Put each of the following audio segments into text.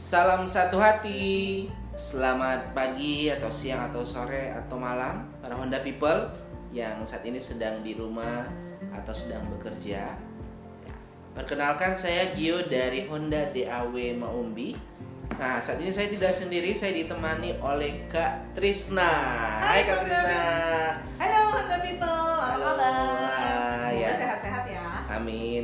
Salam satu hati. Selamat pagi atau siang atau sore atau malam para Honda people yang saat ini sedang di rumah atau sedang bekerja. Ya, Perkenalkan saya Gio dari Honda DAW Maumbi. Nah, saat ini saya tidak sendiri, saya ditemani oleh Kak Trisna. Hai, Kak Trisna. Halo Honda People, apa kabar?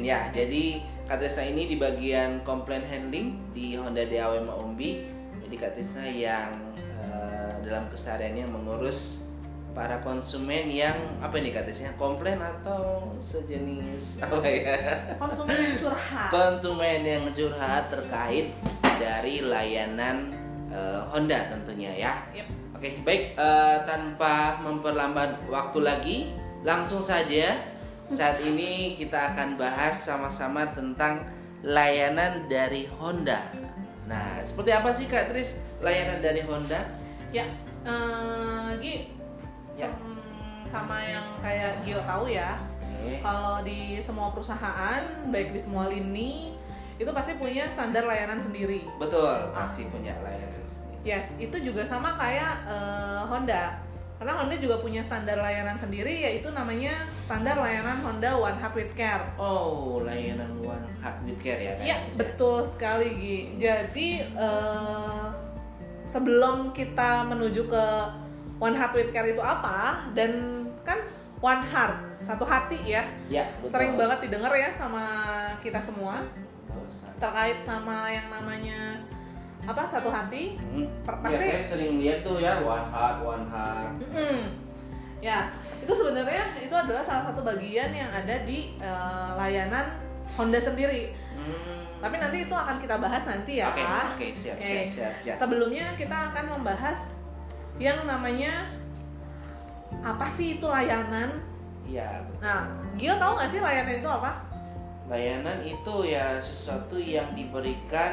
Ya, jadi Kak Trisna ini di bagian komplain handling di Honda DAW Maumbi. Jadi Kak Trisna yang eh, dalam kesehariannya mengurus para konsumen yang apa ini Trisna? Komplain atau sejenis apa ya? Konsumen yang curhat. Konsumen yang curhat terkait dari layanan eh, Honda tentunya ya. Yep. Oke, baik eh, tanpa memperlambat waktu lagi, langsung saja saat ini kita akan bahas sama-sama tentang layanan dari Honda. Nah, seperti apa sih Kak Tris layanan dari Honda? Ya, eh, Gi, Ya. sama yang kayak Gio tahu ya, Oke. kalau di semua perusahaan, baik di semua lini, itu pasti punya standar layanan sendiri. Betul, pasti punya layanan sendiri. Yes, itu juga sama kayak eh, Honda. Karena Honda juga punya standar layanan sendiri, yaitu namanya standar layanan Honda One Heart with Care. Oh, layanan One Heart with Care ya? Iya Tris, ya? betul sekali Gi. Jadi eh, sebelum kita menuju ke One Heart with Care itu apa dan kan One Heart satu hati ya Ya, betul. sering banget didengar ya sama kita semua terkait sama yang namanya apa satu hati. Hmm. Per- Ya, pasti- saya sering lihat tuh ya One Heart, One Heart. Mm-mm. Ya itu sebenarnya itu adalah salah satu bagian yang ada di eh, layanan Honda sendiri. Hmm. Tapi nanti itu akan kita bahas nanti ya. Oke, oke, siap, Oke. siap, siap. Ya. Sebelumnya kita akan membahas yang namanya apa sih itu layanan? Iya, Nah, Gio tahu nggak sih layanan itu apa? layanan itu ya sesuatu yang diberikan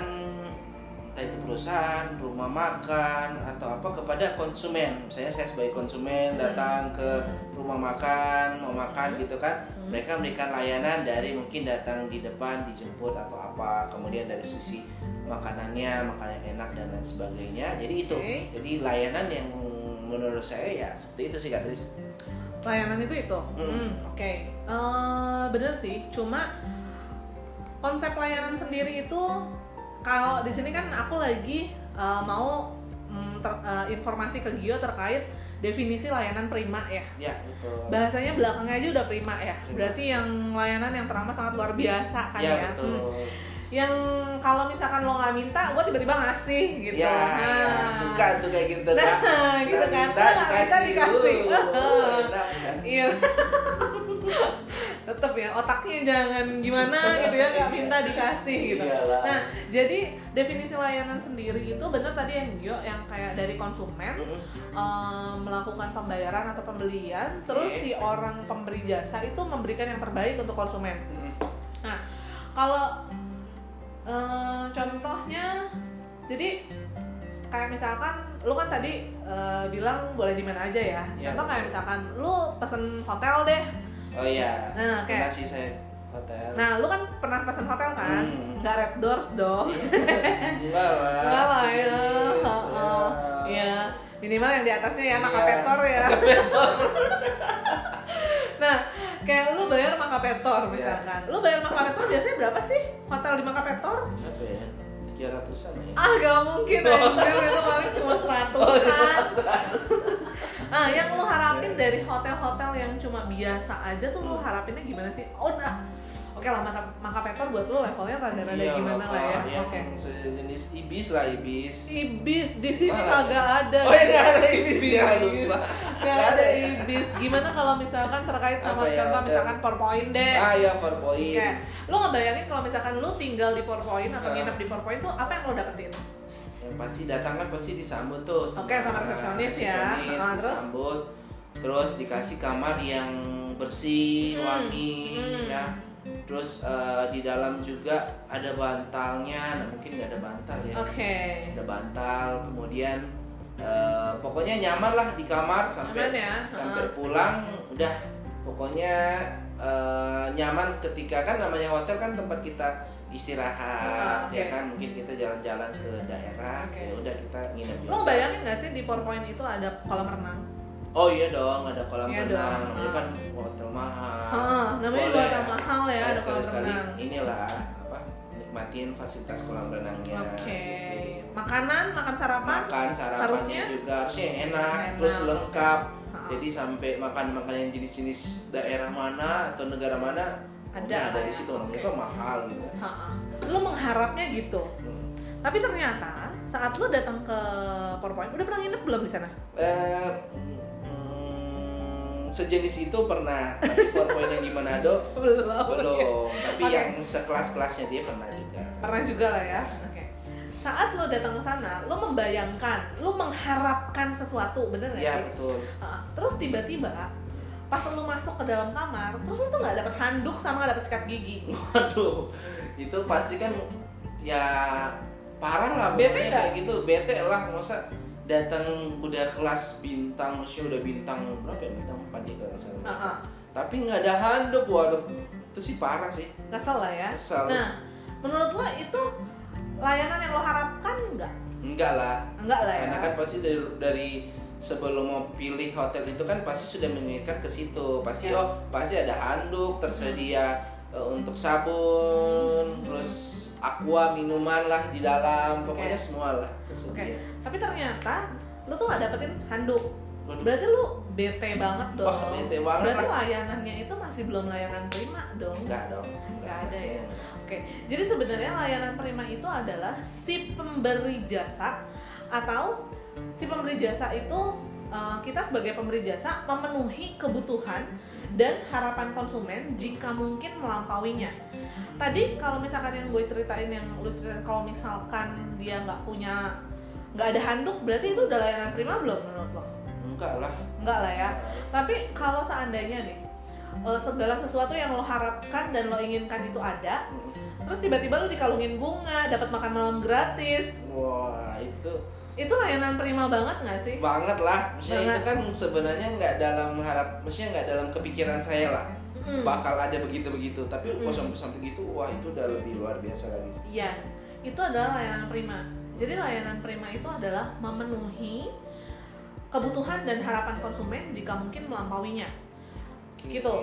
entah itu perusahaan, rumah makan atau apa kepada konsumen. Misalnya saya sebagai konsumen datang ke rumah makan, mau makan gitu kan. Hmm. Mereka memberikan layanan dari mungkin datang di depan dijemput atau apa. Kemudian dari sisi makanannya, makanan yang enak dan lain sebagainya. Jadi itu. Jadi layanan yang menurut saya ya seperti itu sih Kak Tris. Layanan itu itu. Hmm. Hmm, Oke, Eh, bener sih. Cuma konsep layanan sendiri itu kalau di sini kan aku lagi eh, mau mm, ter- eh, informasi ke Gio terkait definisi layanan prima ya. Ya, betul. Bahasanya belakangnya aja udah prima ya. Prima. Berarti yang layanan yang teramat sangat luar biasa kan ya, ya. betul. Hmm. Yang kalau misalkan lo nggak minta, gue tiba-tiba ngasih gitu. Ya, ya, Nah. suka tuh kayak gitu Nah, kan. gitu kan. Minta, minta, dikasih. Uh. Iya. Tetep ya otaknya jangan gimana gitu ya nggak minta dikasih gitu. Iyalah. Nah jadi definisi layanan sendiri itu bener tadi yang Gio yang kayak dari konsumen Mm-mm. em, melakukan pembayaran atau pembelian, terus si orang pemberi jasa itu memberikan yang terbaik untuk konsumen. Mm-mm. Nah kalau eh, contohnya jadi kayak misalkan lu kan tadi eh, bilang boleh di mana aja ya. Iya, Contoh kayak misalkan lu pesen hotel deh. Oh iya. Nah, kayak- Pernah sih saya hotel. Nah, lu kan pernah pesen hotel kan? Hmm. Nggak red doors dong. enggak lah. Ya. Please, Heeh. ya. Minimal yang di atasnya ya maka Iya. petor ya. nah, kayak lu bayar maka petor Iya. misalkan. Lu bayar maka petor biasanya berapa sih? Hotel di maka petor? Ya? 300-an ya. Ah, gak mungkin anjir itu paling cuma seratusan. Nah, yang lu harapin dari hotel-hotel yang cuma biasa aja tuh lu Hmm. harapinnya gimana sih? Oh, nah. Oke lah, maka, maka petor buat lu levelnya rada-rada Iya, gimana lah ya. Oke. Sejenis ibis lah ibis. Ibis di sini kagak ada. Oh, ini ada ibis ya lupa. Gak ada ibis. Gimana kalau misalkan terkait sama Apa ya, contoh hotel? misalkan PowerPoint deh. Ah ya PowerPoint. Oke, lu ngebayangin kalau misalkan lu tinggal di PowerPoint atau Ah. nginep di PowerPoint tuh apa yang lo dapetin? Yang pasti datang kan pasti disambut tuh Oke, sama resepsionis ya. resepsionis, Ah, terus? disambut terus dikasih kamar yang bersih Hmm, wangi hmm. ya terus eh, di dalam juga ada bantalnya nah, mungkin nggak ada bantal ya Oke. ada bantal kemudian eh, pokoknya nyaman lah di kamar sampai Nyaman ya? sampai Ah. pulang udah pokoknya eh, nyaman ketika kan namanya hotel kan tempat kita istirahat Ah, oke. ya kan mungkin kita jalan-jalan ke daerah Oke. ya udah kita nginep Lo bayangin gak sih di PowerPoint itu ada kolam renang? oh iya dong ada kolam Iya renang namanya Ah. kan hotel mahal Heeh, namanya juga Boleh. hotel mahal ya, ada kolam sekali-sekali renang. inilah apa nikmatin fasilitas kolam renangnya Oke. Makanan, makan sarapan? makan sarapannya Harusnya? juga harusnya enak, Enak. terus lengkap Ha. jadi sampai makan makan yang jenis-jenis daerah mana atau negara mana Ada ada lah di ya. situ Oke. itu mahal gitu Ha-ha. Lo mengharapnya gitu. Hmm. Tapi ternyata saat lo datang ke PowerPoint, udah pernah nginep belum di sana? Eh, hmm, sejenis itu pernah tapi PowerPoint yang di Manado Belum. belum tapi Oke. yang sekelas-kelasnya dia pernah juga Pernah juga lah ya. Saat lo datang ke sana, lo membayangkan, lo mengharapkan sesuatu, bener nggak iya sih? betul Ha, Terus tiba-tiba pas lo masuk ke dalam kamar, terus lo tuh nggak dapet handuk sama nggak dapet sikat gigi. Waduh, itu pasti kan ya parah lah Bete kayak gitu, bete lah masa datang udah kelas bintang, maksudnya udah bintang berapa ya bintang 4 ya kalau salah. Ha-ha. Tapi nggak ada handuk, waduh, itu sih parah sih. Kesel lah ya. Kesel. Nah, menurut lo itu layanan yang lo harapkan nggak? Enggak lah, Enggak lah ya. karena kan pasti dari, dari sebelum mau pilih hotel itu kan pasti sudah mengingatkan ke situ, pasti Ya. oh pasti ada handuk tersedia eh, untuk sabun, terus aqua minuman lah di dalam, pokoknya Oke. semua lah Oke. tersedia. Tapi ternyata lo tuh nggak dapetin handuk. Waduh. Berarti lo bete banget dong. Wah, bete banget Berarti layanannya itu masih belum layanan prima dong. Enggak dong. Nggak ada pasti ya? enggak. Oke, jadi sebenarnya layanan prima itu adalah si pemberi jasa atau si pemberi jasa itu uh, kita sebagai pemberi jasa memenuhi kebutuhan dan harapan konsumen jika mungkin melampauinya. Tadi kalau misalkan yang gue ceritain yang lu ceritain kalau misalkan dia nggak punya nggak ada handuk berarti itu udah layanan prima belum menurut lo? Enggak lah. Enggak lah ya. Tapi kalau seandainya nih uh, segala sesuatu yang lo harapkan dan lo inginkan itu ada, terus tiba-tiba lo dikalungin bunga, dapat makan malam gratis, Wah, itu itu layanan prima banget nggak sih? banget lah. Maksudnya Banget. itu kan sebenarnya nggak dalam harap, maksudnya nggak dalam kepikiran saya lah. Mm. bakal ada begitu-begitu tapi Mm. kok sampai sampai gitu wah itu udah lebih luar biasa lagi Yes, itu adalah layanan prima. Jadi layanan prima itu adalah memenuhi kebutuhan dan harapan konsumen jika mungkin melampauinya. Gitu.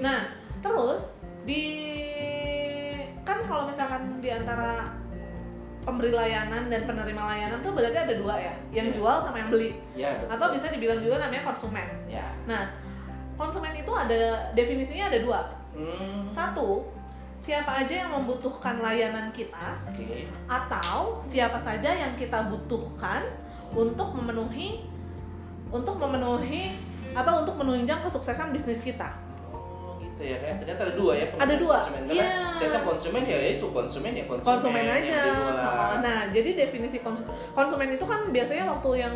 Nah, terus di kan kalau misalkan di antara pemberi layanan dan penerima layanan tuh berarti ada dua ya, yang Iya. jual sama yang beli. ya betul. Atau bisa dibilang juga namanya konsumen. ya Nah, konsumen itu ada definisinya ada dua. hmm, Satu, siapa aja yang membutuhkan layanan kita oke atau siapa saja yang kita butuhkan untuk memenuhi untuk memenuhi atau untuk menunjang kesuksesan bisnis kita. Oh gitu ya kayak ternyata ada dua ya Ada dua, konsumen karena iya. saya konsumen ya itu konsumen ya konsumen, konsumen aja. Oh, Nah, jadi definisi kons- konsumen itu kan biasanya waktu yang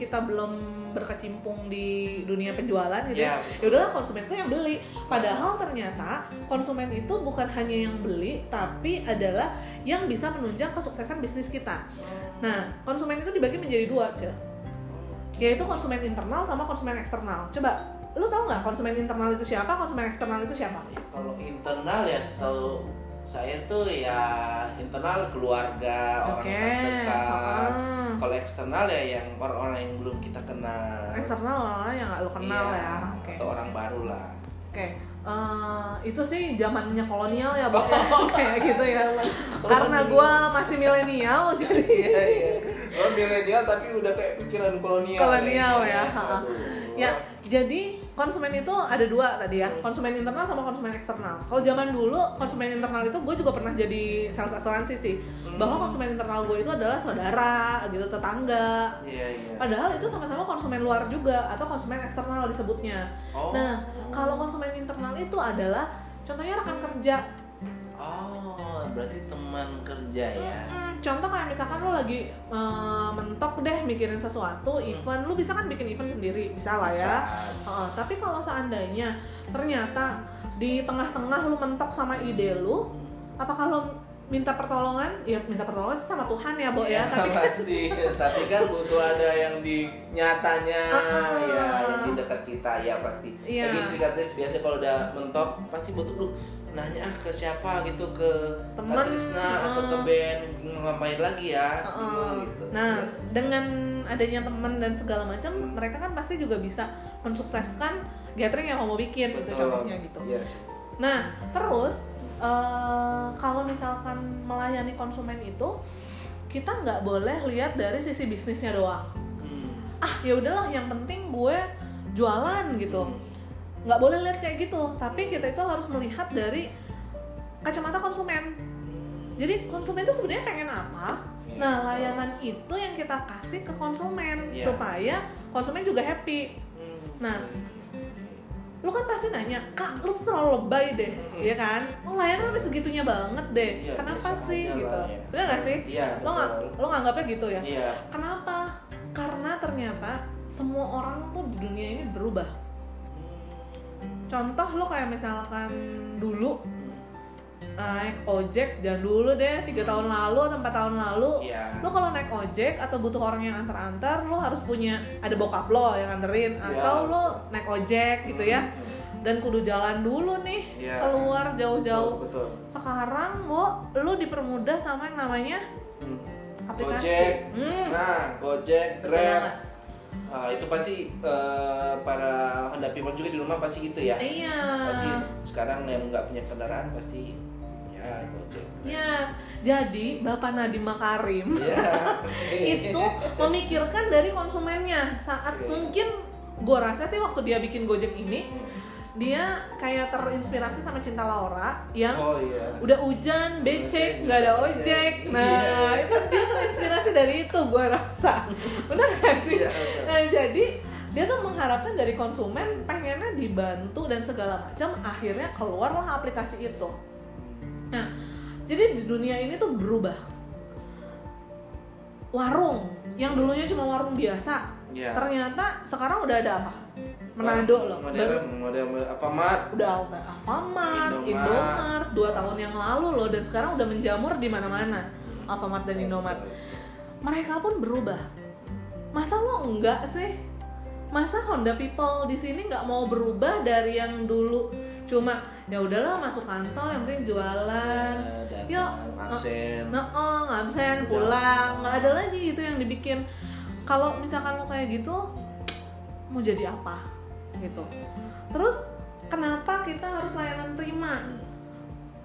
kita belum berkecimpung di dunia penjualan gitu. Ya, Ya udahlah konsumen itu yang beli. Padahal ternyata konsumen itu bukan hanya yang beli, tapi adalah yang bisa menunjang kesuksesan bisnis kita. Nah, konsumen itu dibagi menjadi dua, Ce. Yaitu konsumen internal sama konsumen eksternal. Coba, lu tahu nggak konsumen internal itu siapa, konsumen eksternal itu siapa? Ya, kalau internal ya setahu saya tuh ya internal keluarga orang Oke. terdekat Ah. kalau eksternal ya yang orang-orang yang belum kita kenal Eksternal orang yang nggak lu kenal Iya, ya. Oke. atau orang baru lah Oke, eh, itu sih zamannya kolonial ya, Bang. kayak gitu ya. Karena gua masih milenial, jadi iya iya oh milenial tapi udah kayak pikiran kolonial kolonial ya. ha-ha. Aduh. Ya, jadi konsumen itu ada dua tadi ya, konsumen internal sama konsumen eksternal. Kalau zaman dulu konsumen internal itu gue juga pernah jadi sales asuransi sih, bahwa konsumen internal gue itu adalah saudara, gitu tetangga. iya iya Padahal itu sama-sama konsumen luar juga atau konsumen eksternal disebutnya. oh Nah, kalau konsumen internal itu adalah contohnya rekan kerja. Oh berarti teman kerja ya? Mm, Contoh kayak misalkan lo lagi eh, mentok deh mikirin sesuatu event, lu bisa kan bikin event sendiri, bisa lah ya. Bisa. Heeh, tapi kalau seandainya ternyata di tengah-tengah lu mentok sama ide lu, apakah lo minta pertolongan? Ya minta pertolongan sih sama Tuhan ya Bo ya, tapi kan tapi kan butuh ada yang di nyatanya Ah. ya yang di dekat kita ya pasti. Iya. lagi psikiatris biasa kalau udah mentok pasti butuh duh nanya ah ke siapa gitu ke Temen, Kak Trisna atau ke ah. band ngapain lagi ya Heeh. bingung gitu Nah, Iya sih. dengan adanya teman dan segala macam, Hmm. mereka kan pasti juga bisa mensukseskan gathering yang mau bikin gitu Betul. contohnya gitu. Iya sih. Nah, terus eh, kalau misalkan melayani konsumen itu kita nggak boleh lihat dari sisi bisnisnya doang. Hmm. Ah, ya udahlah, yang penting gue jualan gitu. Hmm. Nggak boleh lihat kayak gitu. Tapi kita itu harus melihat dari kacamata konsumen. Jadi konsumen itu sebenarnya pengen apa? Iya, Nah, layanan itu yang kita kasih ke konsumen Iya. supaya konsumen juga happy. Hmm. Nah, Lu kan pasti nanya, "Kak, lu tuh terlalu lebay deh." Mm-mm. Iya kan? Oh, layanan udah segitunya banget deh. Iya, Kenapa sih gitu? lah, ya. Bener gak sih? Iya, Lo nggak lo nganggapnya gitu ya? Iya. Kenapa? Karena ternyata semua orang tuh di dunia ini berubah. Contoh lo kayak misalkan dulu naik ojek jangan dulu deh tiga tahun lalu atau empat tahun lalu Iya. lo kalau naik ojek atau butuh orang yang antar-antar lo harus punya ada bokap lo yang anterin Iya. atau lo naik ojek gitu ya Hmm. dan kudu jalan dulu nih Iya. keluar jauh-jauh Betul. betul. sekarang lo lo dipermudah sama yang namanya Hmm. aplikasi Gojek. Hmm, Nah, Gojek, betul Grab. Ah, itu pasti eh, para Honda people juga di rumah pasti gitu ya. iya Pasti sekarang yang nggak punya kendaraan pasti ya Gojek. yes jadi bapak Nadiem Makarim Iya. itu memikirkan dari konsumennya saat Oke. mungkin gue rasa sih waktu dia bikin Gojek ini dia kayak terinspirasi sama Cinta Laura yang Oh iya. udah hujan, becek, nggak ada ojek. Nah, Iya. itu dia terinspirasi dari itu gue rasa. Bener gak sih? Iya. Nah, jadi dia tuh mengharapkan dari konsumen pengennya dibantu dan segala macam akhirnya keluarlah aplikasi itu. Nah, jadi di dunia ini tuh berubah. Warung yang dulunya cuma warung biasa, Iya. ternyata sekarang udah ada apa? Manado loh. Model Baru- model Alfamart. udah Alfamart, Indomart. Indomart, dua tahun yang lalu loh dan sekarang udah menjamur di mana-mana Alfamart dan Indomart. Mereka pun berubah. Masa lo enggak sih? Masa Honda People di sini nggak mau berubah dari yang dulu cuma ya udahlah masuk kantor yang penting jualan. Ya, Yuk, absen. Nah, oh, absen pulang, nggak ada lagi gitu yang dibikin. Kalau misalkan lo kayak gitu, mau jadi apa? Gitu. Terus kenapa kita harus layanan prima?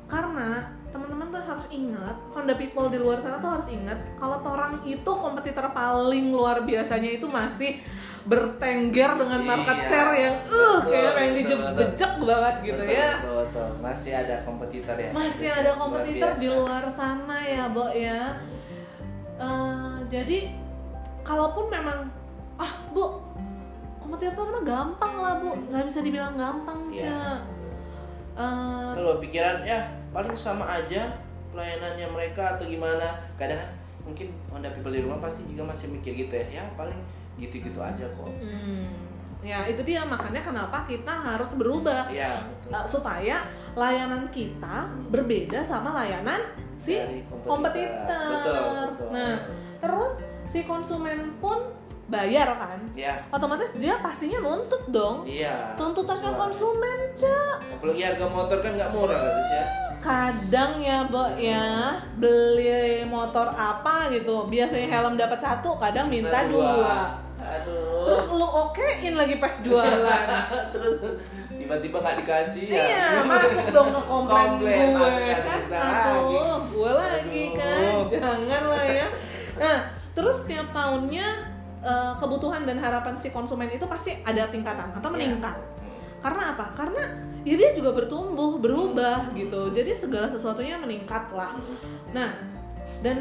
Karena teman-teman tuh harus ingat, Honda People di luar sana tuh harus ingat kalau orang itu kompetitor paling luar biasanya itu masih bertengger dengan market Iya, share yang uh betul, kayak pengen dijebejek banget gitu Betul, ya Betul, betul. Masih ada kompetitor ya. masih ada kompetitor di luar sana ya, Bo ya. Eh, jadi kalaupun memang ah, Bu, kompetitor mah gampang lah, Bu. nggak bisa dibilang gampang, Iya. Ca. Eh, Kalau pikiran ya paling sama aja pelayanannya mereka atau gimana. Kadang kan mungkin Honda people di rumah pasti juga masih mikir gitu ya. Ya paling gitu-gitu aja kok. hmm, ya itu dia makanya kenapa kita harus berubah Iya, betul. Eh, supaya layanan kita berbeda sama layanan si Dari kompetitor. Betul, betul. Nah, terus si konsumen pun bayar kan? ya, otomatis dia pastinya nuntut dong. Iya. tuntutan ke konsumen cak. Apalagi harga motor kan nggak murah kan ya. kadang ya bo ya beli motor apa gitu biasanya helm dapat satu kadang minta dua. Aduh. terus lu okein lagi pas jualan. Terus tiba-tiba nggak dikasih ya? Iya masuk dong ke komplain, Komplain, gue. kan Risa aduh gue lagi kan Aduh. jangan lah ya. Nah terus tiap tahunnya eh, kebutuhan dan harapan si konsumen itu pasti ada tingkatan atau Iya. meningkat. Karena apa? Karena ya dia juga bertumbuh berubah gitu. Jadi segala sesuatunya meningkat lah. Nah dan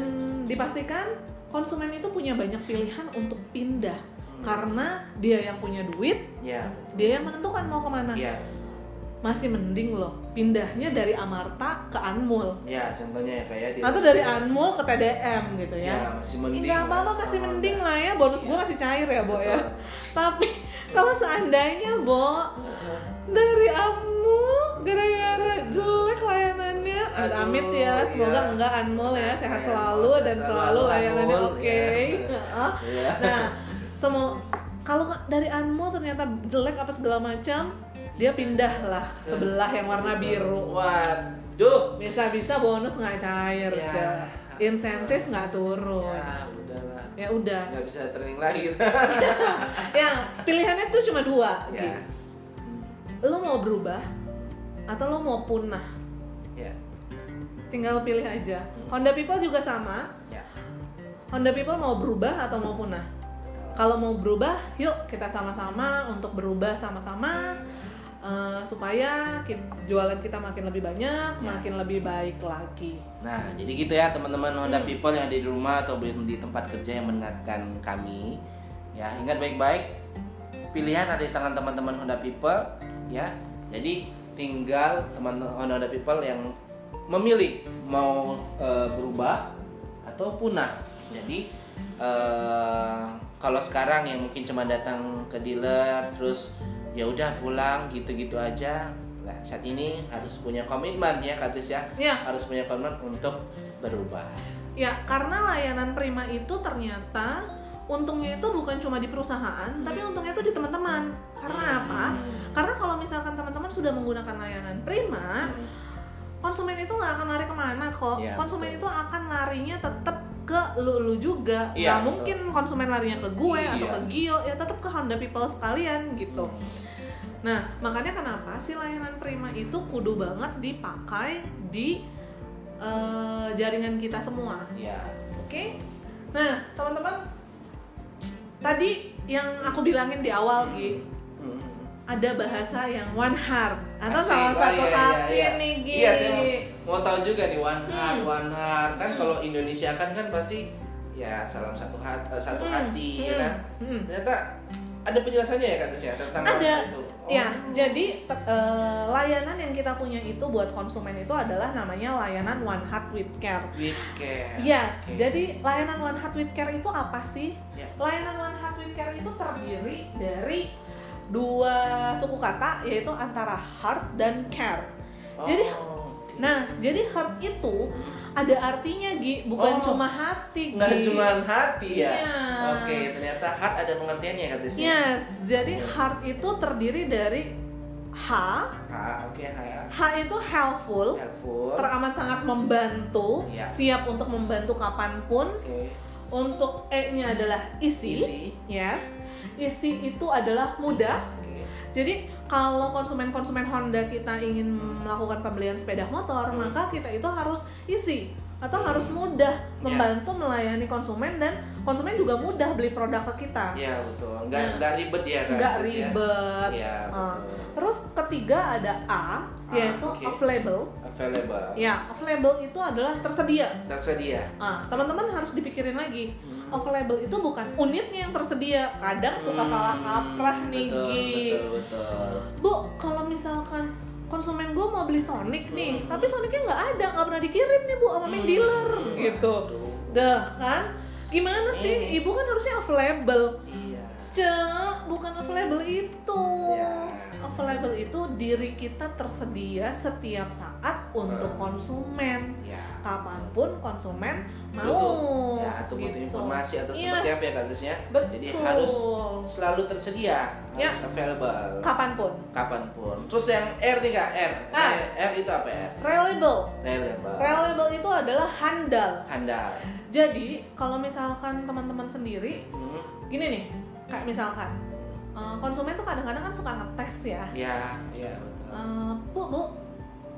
dipastikan konsumen itu punya banyak pilihan untuk pindah. Karena dia yang punya duit ya dia yang menentukan mau ke mana. Ya masih mending loh pindahnya dari Amarta ke Anmul ya contohnya ya kayak dia atau dari Anmul ke TDM gitu ya ya masih mending Enggak apa-apa masih mending lah ya bonus gue Iya. masih cair ya Bo ya tapi kalau seandainya Bo dari Amul gara-gara jelek layanannya Aduh, ya semoga iya. enggak Anmol ya sehat Iya, selalu sehat dan selalu, selalu layanannya Anmol, oke iya. Heeh. Iya. nah semua kalau dari Anmol ternyata jelek apa segala macam dia pindah lah ke sebelah yang warna biru Waduh. bisa-bisa bonus nggak cair Ya. Insentif nggak turun Ya, udahlah. ya udah Nggak bisa training lagi. ya pilihannya tuh cuma dua ya. Lo mau berubah atau lo mau punah Ya. tinggal pilih aja Honda People juga sama Ya. Honda People mau berubah atau mau punah kalau mau berubah yuk kita sama-sama untuk berubah sama-sama eh, supaya jualan kita makin lebih banyak Ya. makin lebih baik lagi Nah, jadi gitu ya teman-teman Honda Hmm. People yang ada di rumah atau di tempat kerja yang mendengarkan kami. Ya, ingat baik-baik pilihan ada di tangan teman-teman Honda People ya. Jadi tinggal teman Honda People yang memilih mau eh, berubah atau punah. Jadi eh, kalau sekarang yang mungkin cuma datang ke dealer terus ya udah pulang gitu-gitu aja. Nah, saat ini harus punya komitmen ya Kak Tis ya ya harus punya komitmen untuk berubah. ya karena layanan prima itu ternyata untungnya itu bukan cuma di perusahaan tapi untungnya itu di teman-teman karena apa Hmm. karena kalau misalkan teman-teman sudah menggunakan layanan prima konsumen itu nggak akan lari ke mana kok Iya, konsumen betul. itu akan larinya tetap ke lu lu juga Iya, nggak betul. mungkin konsumen larinya ke gue atau Iya. ke Gio ya tetap ke Honda People sekalian gitu nah makanya kenapa sih layanan prima itu kudu banget dipakai di eh, jaringan kita semua Ya. Oke. Nah, teman-teman, tadi yang aku bilangin di awal, Gi, Hmm. ada bahasa yang one heart atau Asik. salah Wah, satu iya, iya, hati iya. nih, Gi. Iya, mau, tahu juga nih one heart, Hmm. one heart. Kan Hmm. kalau Indonesia kan kan pasti ya salam satu hati, satu Hmm, hati ya hmm, kan. hmm. Ternyata ada penjelasannya ya Kak Tis ya tentang Ada. itu. Oh. Ya, jadi te- eh, layanan yang kita punya itu buat konsumen itu adalah namanya layanan One Heart with Care. with care. Yes, Oke. jadi layanan One Heart with Care itu apa sih? Ya. Layanan One Heart with Care itu terdiri dari dua suku kata yaitu antara heart dan care. Oh, jadi-. Nah, jadi heart itu ada artinya Gi, bukan Oh, cuma hati. nggak Gi. cuma hati ya. Iya. Oke, ternyata heart ada pengertiannya Kak Tis ya. Yes, jadi Iya. heart itu terdiri dari H. Ha, oke, ha ya. H itu helpful, Helpful. teramat sangat membantu, Iya. siap untuk membantu kapan pun. Oke. Untuk E-nya adalah isi. Isi. Yes. Isi itu adalah mudah. Jadi kalau konsumen-konsumen Honda kita ingin melakukan pembelian sepeda motor, Hmm. maka kita itu harus isi atau harus mudah Ya. membantu melayani konsumen dan konsumen juga mudah beli produk ke kita. Iya betul. Nggak Nah. nggak ribet ya Kak Nggak ya. ribet. Iya Ah. betul. Terus ketiga ada A, yaitu oke. available. Available. Ya, available itu adalah tersedia. Tersedia. Ah, teman-teman harus dipikirin lagi. Hmm. Available itu bukan unitnya yang tersedia. Kadang suka Hmm, salah kaprah nih, betul. Betul, betul. Bu, kalau misalkan konsumen gue mau beli Sonic nih, Hmm. tapi Sonicnya nggak ada, nggak pernah dikirim nih bu sama main Hmm. dealer gitu. Aduh. Dah kan? Gimana sih? Ini. Ibu kan harusnya available. Iya. Cek, bukan available itu. Ya. Available itu diri kita tersedia setiap saat untuk Hmm. konsumen. Ya. Kapan pun konsumen mau. Butuh. Ya, atau butuh gitu. informasi atau Yes. seperti apa ya ya. Betul. Jadi harus selalu tersedia, Ya. harus available. Kapan pun. Kapan pun. Terus yang R nih Kak, R. Ah. R, R itu apa ya? Reliable. Reliable. Reliable itu adalah handal. Handal. Jadi kalau misalkan teman-teman sendiri, Hmm. gini nih, kayak misalkan eh, konsumen tuh kadang-kadang kan suka ngetes ya. Ya, iya betul. Eh, bu, bu,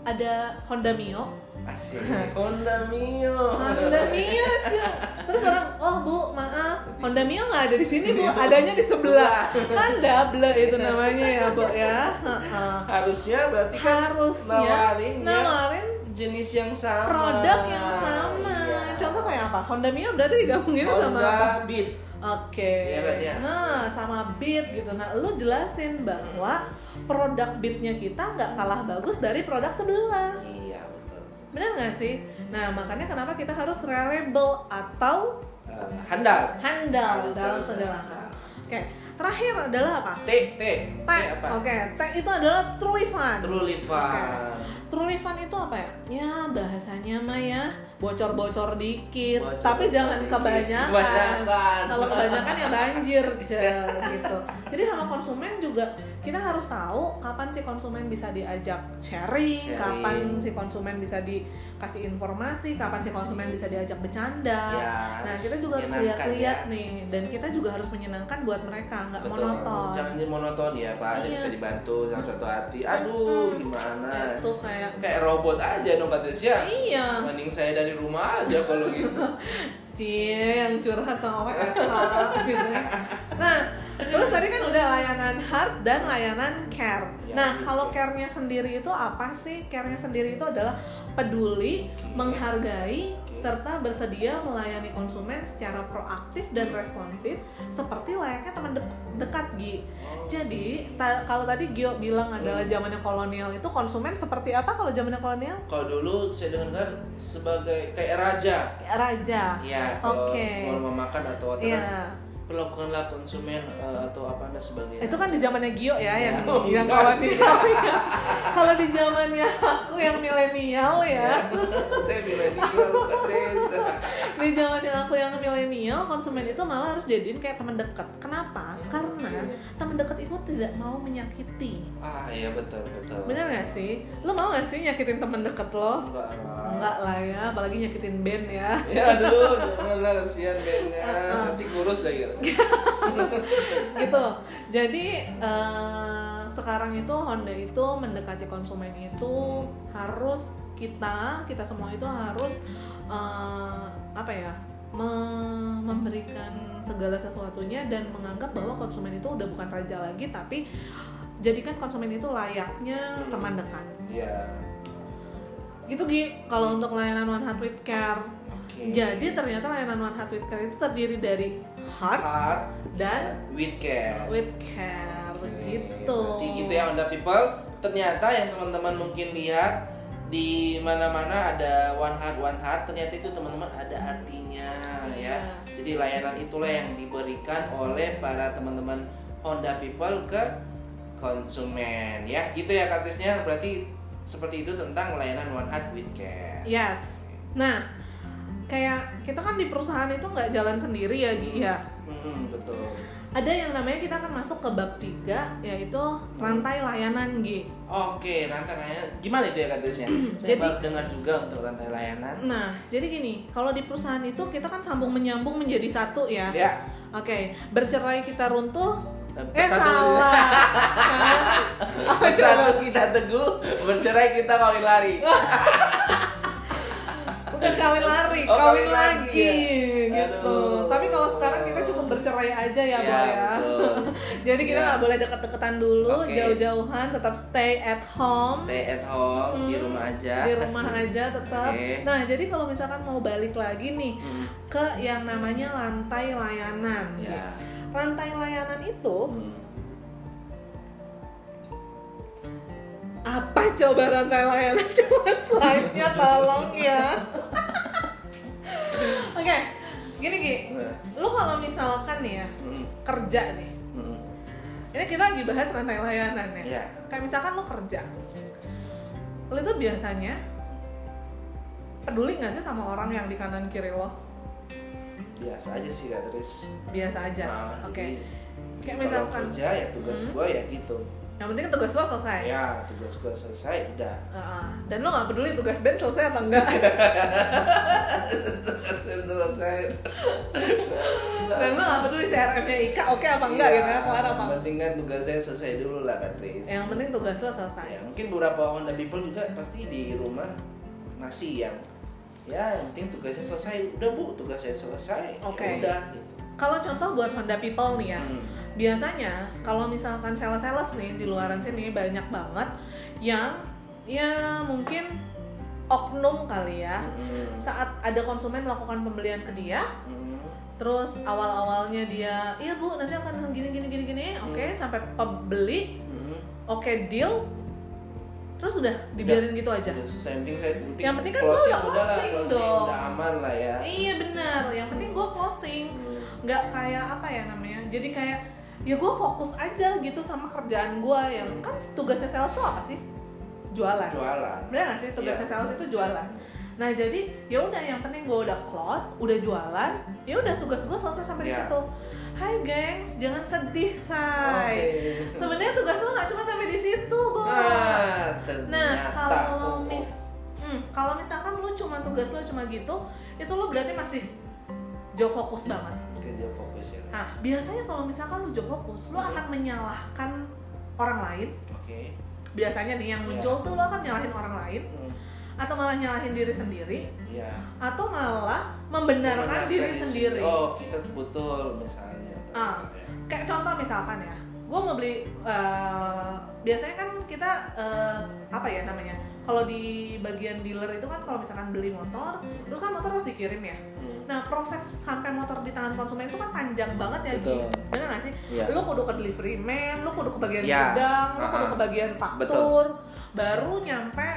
ada Honda Mio. Asik. Honda Mio. Honda Mio, Cuk. terus orang, oh bu, maaf, Honda Mio nggak ada di sini bu, adanya di sebelah. Kan double itu namanya ya bu ya. Heeh. Harusnya berarti kan Harusnya nawarin ya nawarin jenis yang sama. produk yang sama. Iya. Contoh kayak apa? Honda Mio berarti digabungin sama Honda apa? Beat. Oke. Iya kan, ya? Nah, sama Beat gitu. Nah, lu jelasin bahwa produk Beatnya kita nggak kalah bagus dari produk sebelah. Iya betul. Benar nggak sih? Nah, makanya kenapa kita harus reliable atau Eh, handal. handal Harus- dalam segala hal. Oke, terakhir adalah apa? T T T. T apa? Oke, T itu adalah truly fun. Truly fun. Truly refund itu apa ya? Ya bahasanya mah ya bocor-bocor dikit, Bocor-bocor tapi jangan dikit. kebanyakan. Kebanyakan. Kalau kebanyakan ya banjir, Cel, gitu. Jadi sama konsumen juga kita harus tahu kapan sih konsumen bisa diajak sharing, Sharing. kapan si konsumen bisa dikasih informasi, kapan si konsumen bisa diajak bercanda. Ya, Nah kita juga harus lihat-lihat ya. nih, dan kita juga harus menyenangkan buat mereka, nggak Betul. monoton. Jangan jadi monoton ya, Pak. Iya. bisa dibantu dalam suatu hati. Aduh, gimana? Itu kayak Kayak robot aja dong Patricia. iya. Mending saya dari rumah aja kalau gitu. Cie yang curhat sama WFH gitu. Nah, terus tadi kan udah layanan hard dan layanan care. Ya, Nah, gitu. kalau care-nya sendiri itu apa sih? Care-nya sendiri itu adalah peduli, menghargai. Serta bersedia melayani konsumen secara proaktif dan responsif seperti layaknya teman de- dekat, Gi. Oh. Jadi, ta- kalau tadi Gio bilang adalah Hmm. zamannya kolonial itu konsumen seperti apa kalau zamannya kolonial? Kalau dulu saya dengar sebagai kayak raja. Kayak raja. Ya, kalau Oke. mau memakan atau apa Iya. Perlakukanlah konsumen eh, atau apa dan sebagainya. itu kan di zamannya Gio ya yang Oh, yang enggak sih. kolonial ya. Kalau di zamannya aku yang milenial ya. saya milenial Patris. Di zamannya aku yang milenial, konsumen itu malah harus jadiin kayak teman dekat. Kenapa? Karena Oke. teman dekat itu tidak mau menyakiti. Ah iya betul betul. Bener gak sih? Lo mau gak sih nyakitin teman dekat lo? Enggak lah. Enggak lah ya, apalagi nyakitin band ya. Ya aduh, lah kasihan bandnya. Uh-uh. Nanti kurus lagi. gitu jadi eh, sekarang itu Honda itu mendekati konsumen itu harus kita kita semua itu harus eh, apa ya me- memberikan segala sesuatunya dan menganggap bahwa konsumen itu udah bukan raja lagi tapi jadikan konsumen itu layaknya Hmm. teman dekat Iya. gitu Gi kalau untuk layanan One Heart with Care Oke. jadi ternyata layanan One Heart with Care itu terdiri dari heart Heart dan with care. with care Oke, gitu. Berarti gitu ya Honda People. Ternyata yang teman-teman mungkin lihat di mana-mana ada one heart one heart ternyata itu teman-teman ada artinya ya. Yes. Jadi layanan itulah yang diberikan oleh para teman-teman Honda People ke konsumen ya. Gitu ya kartisnya berarti seperti itu tentang layanan one heart with care. Yes. Nah, kayak kita kan di perusahaan itu nggak jalan sendiri ya, Gi ya. Hmm, betul. Ada yang namanya kita akan masuk ke bab 3 yaitu rantai layanan, Gi. Oke, rantai layanan. Gimana itu ya kartisnya? Saya Jadi- baru dengar juga untuk rantai layanan. Nah, jadi gini, kalau di perusahaan itu kita kan sambung menyambung menjadi satu ya. Ya, Oke, bercerai kita runtuh. Eh Satu- salah. Kita teguh, bercerai kita kawin lari. bukan kawin lari, Oh, kawin, kawin lagi, lagi ya. gitu. Aduh. Tapi kalau aja ya, Ya, Boy ya. Jadi kita Ya. nggak boleh deket-deketan dulu, Oke. jauh-jauhan, tetap stay at home. Stay at home di Hmm, rumah aja. Di rumah aja tetap. Oke. Nah, jadi kalau misalkan mau balik lagi nih Hmm, ke yang namanya lantai layanan. Ya. Lantai layanan itu Hmm. apa coba rantai layanan? Coba slide-nya tolong ya. Oke, gini Gi, Nah, lu kalau misalkan nih ya hmm, kerja nih, hmm. ini kita lagi bahas rantai layanan ya. Ya. Kayak misalkan lu kerja, lu itu biasanya peduli nggak sih sama orang yang di kanan kiri lo? Biasa aja sih Kak Tris. Biasa aja. Nah, Oke. jadi, Kayak misalkan, kerja ya tugas Hmm. gua ya gitu. Yang penting tugas lo selesai. Ya, tugas gua selesai udah. Heeh. dan lo nggak peduli tugas band selesai apa enggak? selesai. dan lo nggak peduli CRM-nya Ika oke apa enggak Iya, gitu ya? Kelar apa Yang penting kan tugas saya selesai dulu lah Kak Tris. Yang penting tugas lo selesai. Ya, mungkin beberapa Honda People juga pasti di rumah ngasih yang ya yang penting tugasnya selesai udah bu tugas saya selesai ya Oke. udah Kalau contoh buat Honda People nih ya, Hmm. Biasanya kalau misalkan sales-sales nih di luaran sini banyak banget yang ya mungkin oknum kali ya Hmm. saat ada konsumen melakukan pembelian ke dia Hmm. terus awal-awalnya dia iya bu nanti akan gini gini gini gini oke Hmm. sampai pembeli Hmm. oke deal terus udah dibiarin gitu aja Udah yang penting saya penting Yang penting kan gua udah closing closing dong. udah aman lah ya iya benar yang penting gue closing nggak kayak apa ya namanya jadi kayak ya gue fokus aja gitu sama kerjaan gue yang kan tugasnya sales tuh apa sih jualan jualan bener gak sih tugasnya Iya. sales itu jualan nah jadi ya udah yang penting gue udah close udah jualan ya udah tugas gue selesai sampai di Iya. situ Hai gengs, jangan sedih say. Oke. Sebenarnya tugas lo nggak cuma sampai di situ, Bo. Nah, Nah, kalau mis hmm, kalau misalkan lu cuma tugas lu cuma gitu, itu lu berarti masih jauh fokus banget. Nah, biasanya kalau misalkan lu jauh fokus, lu akan menyalahkan orang lain. oke Biasanya nih yang muncul tuh lu akan nyalahin orang lain Hmm, atau malah nyalahin diri sendiri ya atau malah membenarkan diri sendiri. oh kita betul misalnya Ah. Ya. Kayak contoh misalkan ya, gue mau beli eh, biasanya kan kita eh, apa ya namanya? Kalau di bagian dealer itu kan kalau misalkan beli motor, terus kan motor harus dikirim ya. Hmm, Nah proses sampai motor di tangan konsumen itu kan panjang banget ya Gi. Betul. Bener gak sih? Iya. Lu kudu ke delivery man, lu kudu ke bagian Iya. gudang, lu kudu ke bagian faktur, baru nyampe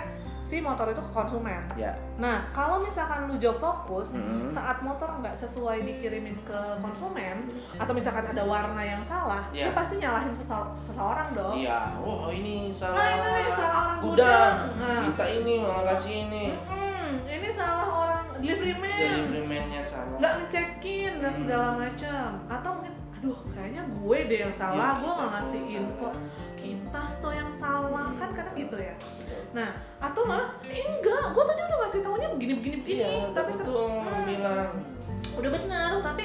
si motor itu ke konsumen. ya Nah kalau misalkan lu job fokus, Hmm. saat motor nggak sesuai dikirimin ke konsumen, atau misalkan ada warna yang salah, Iya. lu pasti nyalahin sese- seseorang dong. iya wah ini salah Nah, ini salah orang gudang. Nah. kita ini malah kasih ini Mm-mm, ini salah orang delivery man. delivery man-nya salah nggak ngecekin dan Hmm. segala macam atau mungkin aduh kayaknya gue deh yang salah Ya, gue nggak kita ngasih info. kita tuh yang salah kan kadang gitu ya. Nah atau malah eh, enggak gue tadi udah ngasih taunya begini begini begini iya tapi tuh Hmm, bilang udah benar tapi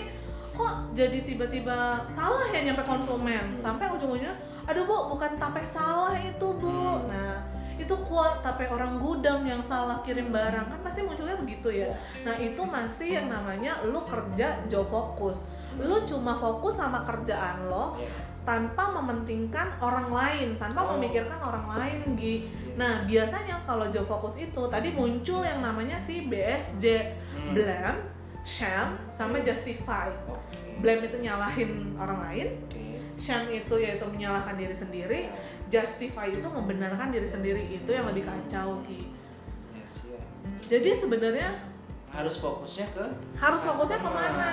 kok jadi tiba-tiba salah ya nyampe konsumen? Hmm. sampai ujung-ujungnya aduh bu bukan tape salah itu bu. Hmm. nah itu kuat tape orang gudang yang salah kirim barang. Kan pasti munculnya begitu ya. Nah itu masih yang namanya lu kerja job fokus. Lu cuma fokus sama kerjaan lo ya. tanpa mementingkan orang lain tanpa Oh. memikirkan orang lain Gi. Iya. nah biasanya kalau job fokus itu tadi muncul yang namanya si BSJ Hmm. blame shame sama justify. Blame itu nyalahin orang lain. Oke. Shame itu yaitu menyalahkan diri sendiri justify itu membenarkan diri sendiri itu yang lebih kacau Gi yes ya jadi sebenarnya harus fokusnya ke harus fokusnya customer. ke mana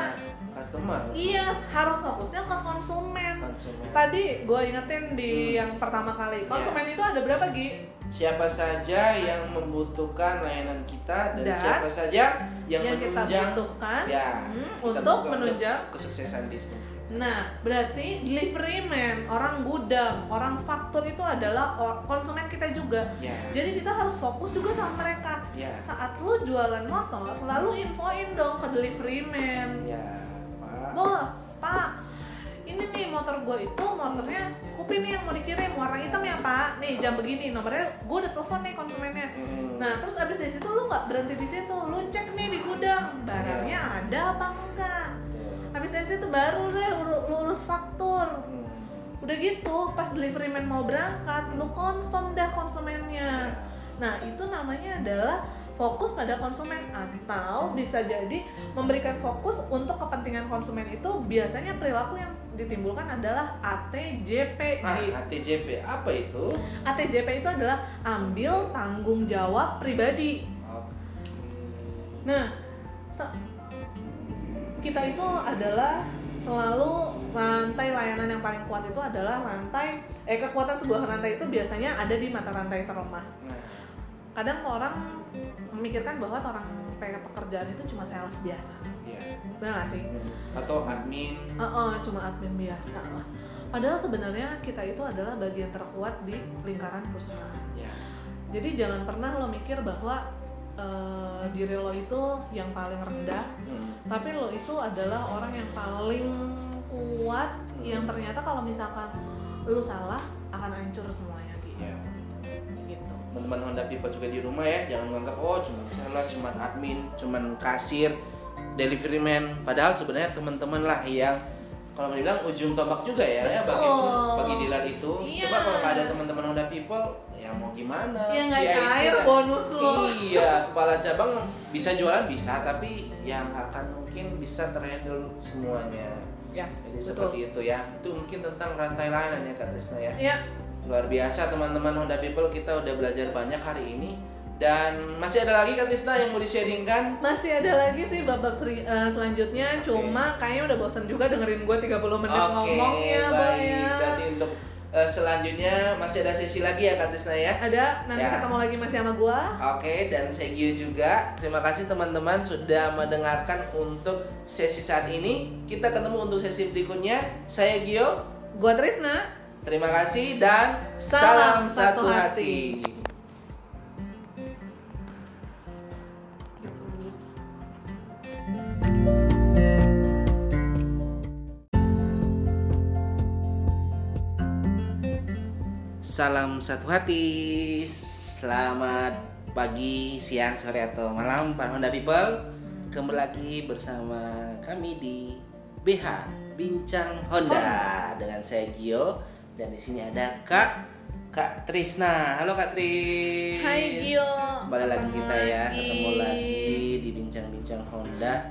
customer iya harus fokusnya ke konsumen konsumen tadi gue ingetin di Hmm. yang pertama kali konsumen Iya. itu ada berapa Gi siapa saja yang membutuhkan layanan kita dan, Dan siapa saja yang, yang kita menunjang butuhkan ya hmm, kita untuk menunjang kesuksesan bisnis kita. Nah, berarti delivery man, orang gudang, orang faktur itu adalah konsumen kita juga. ya Jadi kita harus fokus juga sama mereka. ya Saat lu jualan motor, lalu infoin dong ke delivery man. ya pak Bos, Pak, ini nih motor gue itu motornya Scoopy nih yang mau dikirim warna hitam ya Pak. Nih jam begini nomornya gue udah telepon nih konsumennya. Hmm. Nah terus abis dari situ lu nggak berhenti di situ, lu cek nih di gudang barangnya Iya. ada apa enggak. Habis dari situ baru deh uru- lu urus faktur. Hmm. Udah gitu, pas delivery man mau berangkat, lu confirm dah konsumennya. Nah, itu namanya adalah fokus pada konsumen atau bisa jadi memberikan fokus untuk kepentingan konsumen itu biasanya perilaku yang ditimbulkan adalah ATJP. Ah, ATJP apa itu? ATJP itu adalah ambil tanggung jawab pribadi. Nah, se- kita itu adalah selalu rantai layanan yang paling kuat itu adalah rantai eh kekuatan sebuah rantai itu biasanya ada di mata rantai terlemah. Nah, Kadang orang memikirkan bahwa orang pe- pekerjaan itu cuma sales biasa, ya. benar gak sih? Atau admin. Eh, eh, cuma admin biasa lah. Padahal sebenarnya kita itu adalah bagian terkuat di lingkaran perusahaan. Ya. Jadi jangan pernah lo mikir bahwa eh, diri lo itu yang paling rendah Hmm. tapi lo itu adalah orang yang paling kuat yang ternyata kalau misalkan lo salah akan hancur semuanya gitu. Ya. gitu. Teman-teman Honda People juga di rumah ya, jangan menganggap oh cuma sales, cuma admin, cuma kasir, delivery man. Padahal sebenarnya teman-teman lah yang kalau mau dibilang ujung tombak juga ya, ya bagi bagi dealer itu. Iya. Coba kalau Honda People, ya mau gimana? Ya nggak PIC cair bonus lo. Iya, kepala cabang bisa jualan bisa, tapi yang akan mungkin bisa terhandle semuanya. Yes, Jadi betul. seperti itu ya. Itu mungkin tentang rantai layanan ya Kak Trisna ya. Ya, Luar biasa teman-teman Honda People kita udah belajar banyak hari ini dan masih ada lagi Kak Trisna yang mau di-sharingkan? masih ada lagi sih bab-bab seri- eh, selanjutnya Oke. cuma kayaknya udah bosan juga dengerin gue 30 menit ngomongnya Boy baik. ya. Berarti untuk eh, selanjutnya masih ada sesi lagi ya Kak Tisna ya. Ada nanti Ya. ketemu lagi masih sama gua. Oke, dan saya Gio juga. Terima kasih teman-teman sudah mendengarkan untuk sesi saat ini. Kita ketemu untuk sesi berikutnya. Saya Gio. Gua Trisna. Terima kasih dan Salam salam, satu satu hati. hati. Salam satu hati. Selamat pagi, siang, sore atau malam para Honda People. Kembali lagi bersama kami di BH Bincang Honda dengan saya Gio dan di sini ada Kak Kak Trisna. Halo Kak Tris. Hai Gio. Kembali lagi kita ya, ketemu lagi di Bincang-bincang Honda.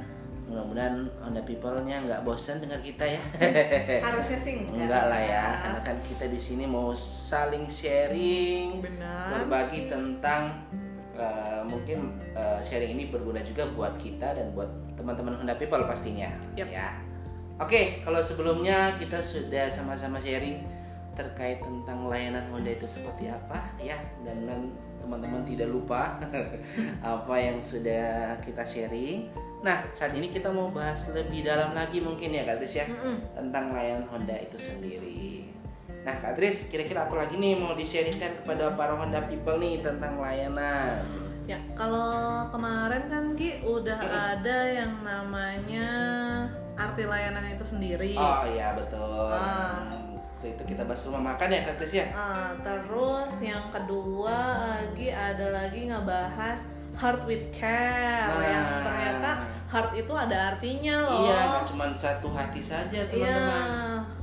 Mudah-mudahan Honda People-nya nggak bosan dengar kita ya. Harusnya sih enggak. Enggak lah ya, karena kan kita di sini mau saling sharing, Benar. berbagi tentang eh, mungkin eh, sharing ini berguna juga buat kita dan buat teman-teman Honda People pastinya. Yap. Ya. Oke, kalau sebelumnya kita sudah sama-sama sharing terkait tentang layanan Honda itu seperti apa ya dan dan teman-teman tidak lupa apa yang sudah kita sharing. Nah, saat ini kita mau bahas lebih dalam lagi mungkin ya Kak Tis ya Mm-mm. tentang layanan Honda itu sendiri. Nah, Kak Tris, kira-kira apa lagi nih mau di-sharingkan kepada para Honda people nih tentang layanan? Ya, kalau kemarin kan Ki udah ada yang namanya arti layanan itu sendiri. Oh iya betul. Ah. Waktu itu kita bahas rumah makan ya Kak ya? Ah, terus yang kedua lagi ada lagi ngebahas heart with care Nah. yang ternyata heart itu ada artinya loh. Iya, nggak cuma satu hati saja Iya, teman-teman.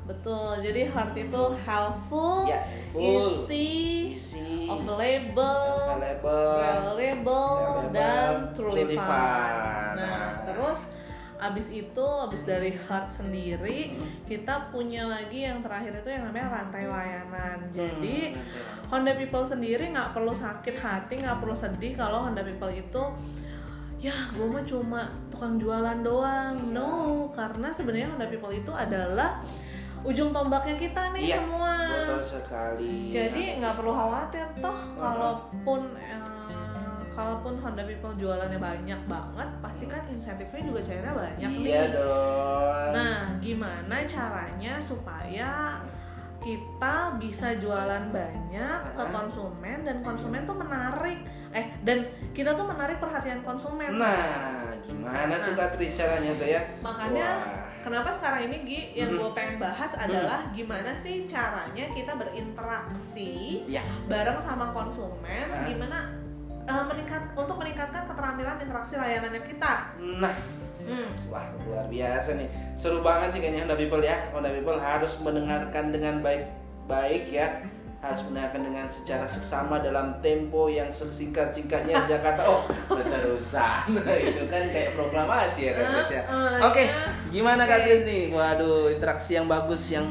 betul. Jadi heart itu helpful, Ya, full. easy, Isi, available, available, reliable, reliable, dan truly fun. Nah, Nah. terus abis itu abis dari heart sendiri Hmm. kita punya lagi yang terakhir itu yang namanya rantai layanan. Jadi Hmm, Honda People sendiri nggak perlu sakit hati, nggak perlu sedih kalau Honda People itu ya gue mah cuma tukang jualan doang. No, karena sebenarnya Honda People itu adalah ujung tombaknya kita nih Iya, semua. betul sekali. Jadi nggak perlu khawatir toh kalaupun eh, kalaupun Honda People jualannya banyak banget, pasti kan insentifnya juga cairnya banyak iya nih. dong. Nah, gimana caranya supaya kita bisa jualan banyak ke konsumen dan konsumen tuh menarik eh dan kita tuh menarik perhatian konsumen. Nah, gimana tuh Nah. Tris caranya tuh ya? Makanya Wah. kenapa sekarang ini Gi yang Hmm. gue pengen bahas adalah gimana sih caranya kita berinteraksi Ya, bareng sama konsumen, Hah? gimana eh, meningkat untuk meningkatkan keterampilan interaksi layanannya kita. Nah, Hmm. wah luar biasa nih. Seru banget sih kayaknya Honda People ya. Honda People harus mendengarkan dengan baik-baik ya. Harus mendengarkan dengan secara seksama dalam tempo yang sesingkat-singkatnya Jakarta. Oh, keterusan. Itu kan kayak proklamasi ya Tris ya. Eh, eh, Oke, ya. gimana Kak Oke. Tris nih? Waduh, interaksi yang bagus yang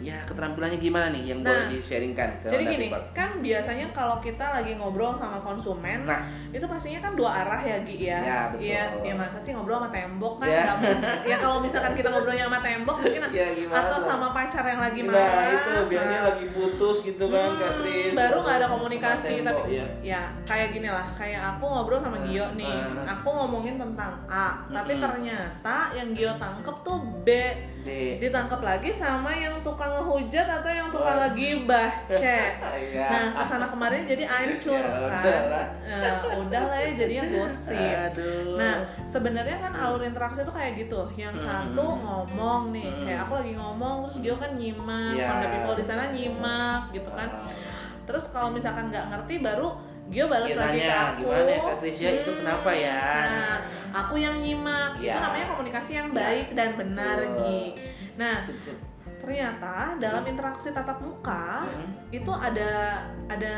ya keterampilannya gimana nih yang Nah, boleh di-sharingkan ke Jadi gini, People? kan biasanya kalau kita lagi ngobrol sama konsumen, Nah, itu pastinya kan dua arah ya Gi ya. Ya, betul. Iya, ya masa sih ngobrol sama tembok kan Ya. Ya kalau misalkan kita ngobrolnya sama tembok mungkin Ya, gimana atau sama pacar yang lagi nah marah. itu biasanya nah, lagi putus gitu kan Hmm, Kak Tris. baru nggak ada komunikasi tembok, tapi ya. ya kayak gini lah kayak aku ngobrol sama Gio nih hmm. aku ngomongin tentang A tapi Hmm. ternyata yang Gio tangkep tuh B D. ditangkap lagi sama yang tukang ngehujat atau yang tukang Wah. lagi bah C Iya. nah ke sana kemarin jadi hancur Ya, kan. Eh, udah lah ya jadinya gosip Aduh. Nah, sebenarnya kan alur interaksi itu kayak gitu. Yang Hmm. satu ngomong nih, Hmm. kayak aku lagi ngomong terus Gio kan nyimak, Iya. Honda people di sana nyimak gitu kan. Ah. Terus kalau misalkan nggak ngerti baru Gio balas Dia lagi ke aku. "Gimana ya, Kak Trisya, itu Hmm. kenapa ya?" Nah, aku yang nyimak. Itu Ya. namanya komunikasi yang Ya. baik dan benar. Gi. Nah, Sip, sip. Ternyata dalam interaksi tatap muka Hmm. itu ada ada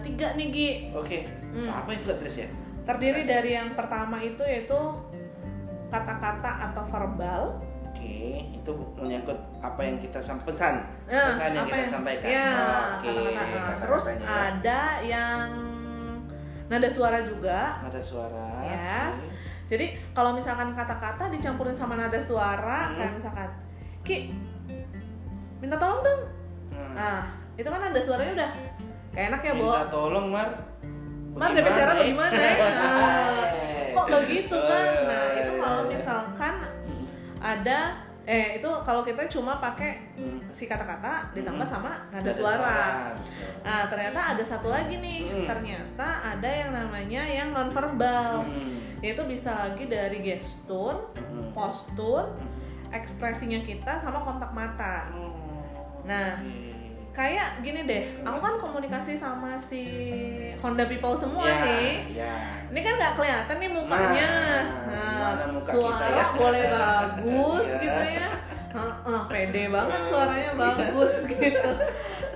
tiga nih, Gi. Oke. Hmm. Apa itu Tris ya? Terdiri dari yang pertama itu yaitu kata-kata atau verbal. Oke, itu menyangkut apa yang kita pesan, Nah, pesan yang kita yang- sampaikan. Ya, Oke, kata-kata. kata-katanya Terus ya. ada yang nada suara juga. ada suara. Yes. Oke. Jadi kalau misalkan kata-kata dicampurin sama nada suara, Hmm. kayak misalkan, Ki, minta tolong dong. Hmm. Nah, itu kan ada suaranya udah kayak enak ya, Bo. Minta tolong, Mar. Mar udah bicara bagaimana ya? Nah, kok begitu kan? Nah, itu kalau iya, iya. misalkan ada eh itu kalau kita cuma pakai Hmm. si kata-kata ditambah Hmm. sama nada suara. betul. Nah, ternyata ada satu lagi nih. Hmm. Ternyata ada yang namanya yang nonverbal. Hmm. Yaitu bisa lagi dari gestur, Hmm. postur, ekspresinya kita sama kontak mata. Oh, Nah, oke. Kayak gini deh, aku kan komunikasi sama si Honda People semua Ya, nih. ya. Ini kan nggak kelihatan nih mukanya. Nah, gimana muka suara kita ya? boleh bagus Iya. gitu ya. Heeh, pede banget suaranya bagus gitu.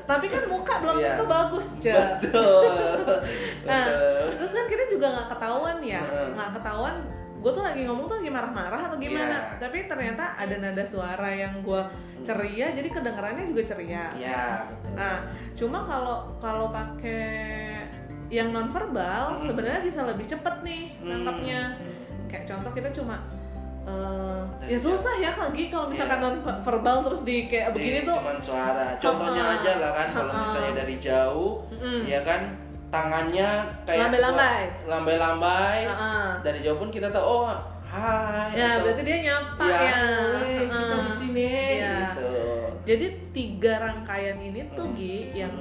Tapi kan muka belum Iya. tentu bagus, Cek. Betul. Nah, Betul. terus kan kita juga nggak ketahuan ya, Hmm. nggak ketahuan. Gue tuh lagi ngomong tuh lagi marah-marah atau gimana. Iya. Tapi ternyata ada nada suara yang gue ceria, jadi kedengarannya juga ceria. Ya, betul. Nah, cuma kalau kalau pakai yang nonverbal Hmm. sebenarnya bisa lebih cepet nih nangkapnya. Hmm. Kayak contoh kita cuma Dari ya susah ya lagi kalau misalkan Iya. nonverbal terus di kayak begini Ini tuh. cuman suara. Contohnya Ha-ha. aja lah kan kalau misalnya dari jauh Mm-mm. ya kan tangannya kayak Lambai-lambai. lambai-lambai. Heeh. Dari jauh pun kita tahu oh hai Ya, atau, berarti dia nyapa ya, ya. "Weh, kita Heeh. di sini Iya. gitu. Jadi tiga rangkaian ini tuh Hmm. Gi yang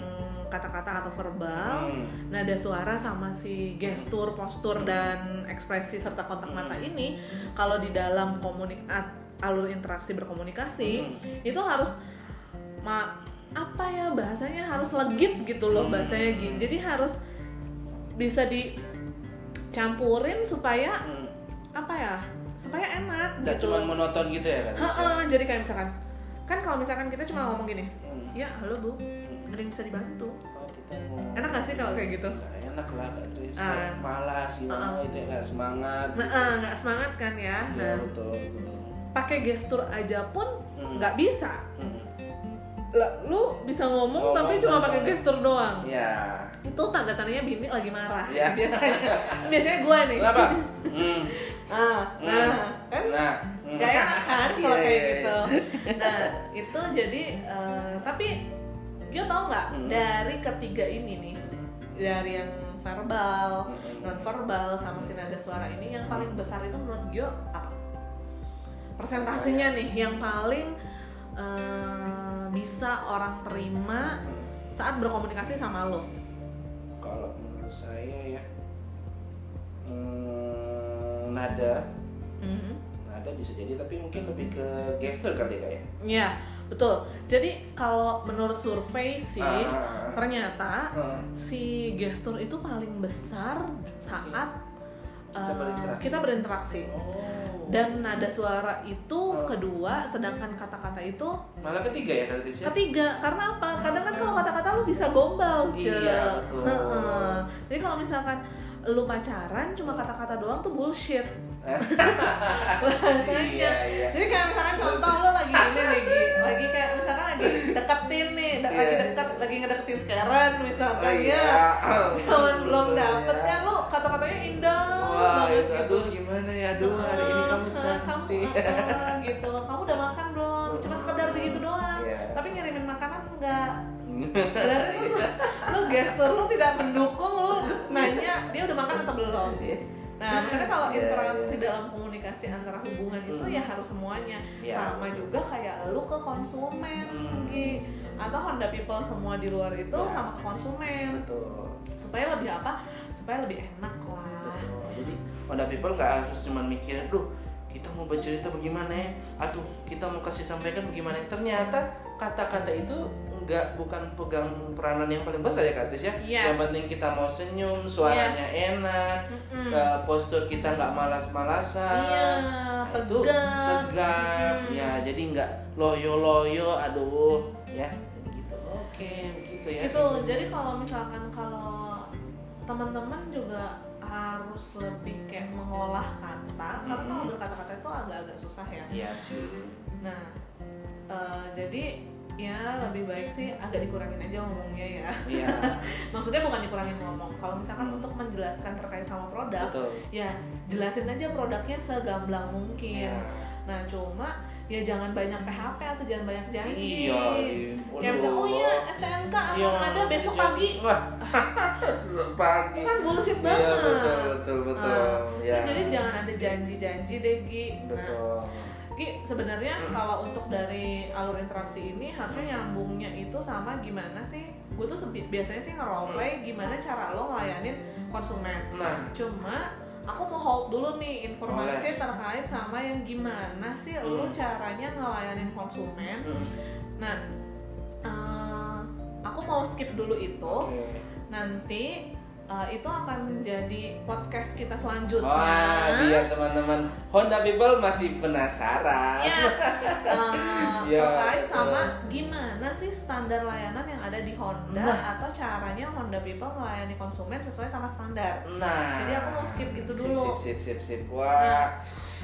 kata-kata atau verbal, Hmm. nada suara sama si gestur, postur Hmm. dan ekspresi serta kontak mata Hmm. ini kalau di dalam komunik at- alur interaksi berkomunikasi Hmm. itu harus ma apa ya bahasanya harus legit gitu loh Hmm. bahasanya Gi. Jadi harus bisa dicampurin supaya Hmm. apa ya? Supaya enak Nggak gitu. cuma monoton gitu ya kan? Heeh, jadi kayak misalkan kan kalau misalkan kita cuma ngomong gini, Hmm. ya halo bu, ada yang bisa dibantu. Oh, kita mau- Enak gak sih kalau kayak gitu? Enak lah. Ah. Kayak malas gimana Ah. itu ya nggak semangat. Nah, eh, nggak semangat kan ya. Iya, Nah, pakai gestur aja pun Hmm. nggak bisa. Hmm. Lu bisa ngomong, Ngomong tapi cuma pakai gestur doang. Ya. Itu tanda tandanya bini lagi marah. Ya. Biasanya, biasanya gue nih. Kenapa? Hmm. Ah, nah, kan Nah. hmm. Gak enak kan kalau Iya, kayak iya, gitu. Nah itu jadi eh, tapi Gio tau nggak Hmm. dari ketiga ini nih dari yang verbal, Hmm. non verbal sama si nada suara ini yang paling besar itu menurut Gio apa? Persentasenya nih yang paling bisa orang terima Hmm. saat berkomunikasi sama lo. Kalau menurut saya ya hmm, nada Mhm. nada bisa jadi tapi mungkin lebih ke gestur kali ya kayak Iya betul. Jadi kalau menurut survei sih Ah. ternyata Hmm. si gestur itu paling besar saat uh, berinteraksi. kita berinteraksi. Oh. Dan nada suara itu Oh. kedua, sedangkan kata-kata itu malah ketiga ya kata Tisha? ketiga. Karena apa? Kadang kan kalau kata-kata lu bisa gombal, Ce. Iya. Jadi kalau misalkan lu pacaran cuma kata-kata doang tuh bullshit. Bahasanya. Iya, iya. Jadi kayak misalkan contoh lo lagi ini lagi lagi kayak deketin nih, de- lagi Iya. deket lagi ngedeketin Karen misalkan Oh, ya. iya. Cuman belum Betul, dapet ya. kan lo kata-katanya indah Wah, banget itu, gitu. aduh gimana ya, aduh hari ini kamu cantik. Kamu, eh, gitu. Kamu udah makan belum? Cuma sekedar begitu doang. Iya. Tapi ngirimin makanan enggak. Berarti lu, lu gestur lu tidak mendukung lu nanya dia udah makan atau belum. Nah, makanya kalau Iya, interaksi iya. dalam komunikasi antara hubungan itu Hmm. ya harus semuanya. Iya. Sama juga kayak lu ke konsumen. Gi. atau Honda people semua di luar itu Iya. sama ke konsumen. Betul. Supaya lebih apa? Supaya lebih enak lah. Betul. Jadi Honda People nggak harus cuma mikirin, duh kita mau bercerita bagaimana ya, atau kita mau kasih sampaikan bagaimana. Ternyata kata-kata itu nggak bukan pegang peranan yang paling besar ya Kak Tris ya. Yes. Yang penting kita mau senyum, suaranya enak, Mm-mm. eh, postur kita nggak malas-malasan. Iya, Nah, itu tegap. Mm. Ya, jadi nggak loyo-loyo, aduh, ya gitu. Oke, begitu ya. gitu jadi kalau misalkan kalau teman-teman juga harus lebih kayak mengolah kata karena kalau berkata-kata itu agak-agak susah ya Iya sih. nah eh, jadi ya lebih baik sih agak dikurangin aja ngomongnya ya. Iya. maksudnya bukan dikurangin ngomong. Kalau misalkan untuk menjelaskan terkait sama produk Betul. ya jelasin aja produknya segamblang mungkin. Iya. nah cuma ya jangan banyak PHP atau jangan banyak janji. Iya, kayak misalnya oh iya STNK akan ada? Besok pagi. Wah, besok pagi. kan bullshit Iya, banget. betul, betul, betul. Nah, ya. jadi jangan ada janji-janji deh Gi. Nah Gi sebenarnya Hmm. kalau untuk dari alur interaksi ini harusnya nyambungnya itu sama gimana sih? Gue tuh biasanya sih nge-roleplay gimana cara lo ngelayanin konsumen. Nah, cuma aku mau hold dulu nih informasi terkait sama yang gimana sih lo Hmm. caranya ngelayanin konsumen. Mm, nah eh, aku mau skip dulu itu. Oke. nanti eh, itu akan jadi podcast kita selanjutnya Wah, biar teman-teman Honda People masih penasaran. ya eh, Ya, terkait sama gimana sih standar layanan yang ada di Honda Nah. atau caranya Honda People melayani konsumen sesuai sama standar Nah, Jadi aku mau skip itu dulu. Sip, sip, sip, sip. Nah, Wah,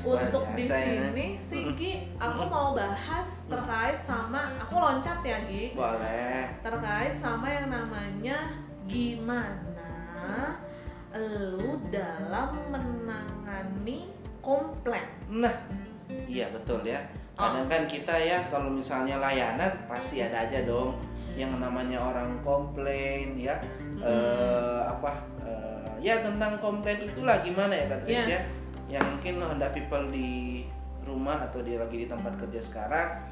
luar untuk di ya. sini Sigi aku mau bahas terkait sama aku loncat ya Gi boleh. terkait sama yang namanya gimana lu dalam menangani komplain Nah, iya betul ya. Kadang kan kita ya kalau misalnya layanan pasti ada aja dong yang namanya orang komplain ya. eh, apa eh, ya tentang komplain itulah gimana ya Kak Tris Yes. ya. Yang mungkin Honda people di rumah atau dia lagi di tempat kerja sekarang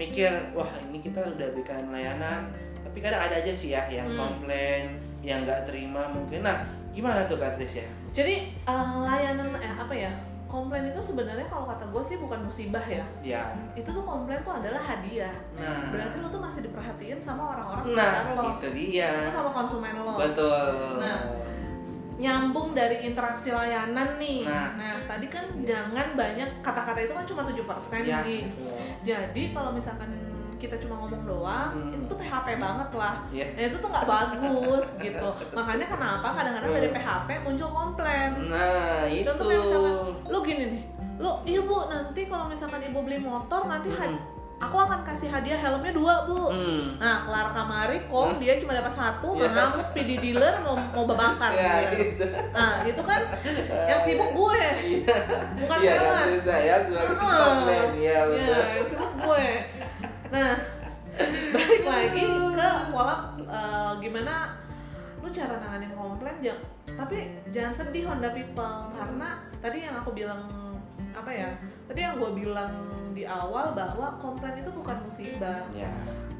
mikir wah ini kita udah berikan layanan. Tapi kadang ada aja sih ya yang Hmm. komplain yang nggak terima mungkin. Nah gimana tuh Kak Tris ya? Jadi eh, layanan eh, apa ya komplain itu sebenarnya kalau kata gue sih bukan musibah ya. Ya. Itu tuh komplain tuh adalah hadiah. Nah. Berarti lo tuh masih diperhatiin sama orang-orang nah sekitar lo. itu dia. Sama konsumen lo. Betul. Nah, nyambung dari interaksi layanan nih. Nah. Nah, tadi kan jangan banyak kata-kata itu kan cuma 7% ya Gi. betul. Jadi kalau misalkan kita cuma ngomong doang, Hmm. itu tuh PHP banget lah. Iya. Nah, itu tuh nggak bagus gitu. Makanya kenapa kadang-kadang dari. PHP muncul komplain. nah itu Contoh kayak misalkan, lu gini nih, lu ibu nanti kalau misalkan ibu beli motor nanti Hmm. Aku akan kasih hadiah helmnya dua bu. Hmm. Nah, kelar kamari kok dia cuma dapat satu, Iya. mengamuk PD dealer mau mau babakar ya dia. gitu Nah, itu kan yang sibuk gue, iya bukan iya sales. kan saya sebagai komplain ya Iya, betul yang sibuk gue. Nah, balik lagi ke pola eh, gimana lu cara nanganin komplain jangan tapi jangan sedih Honda People karena tadi yang aku bilang apa ya tadi yang gue bilang di awal bahwa komplain itu bukan musibah. Ya.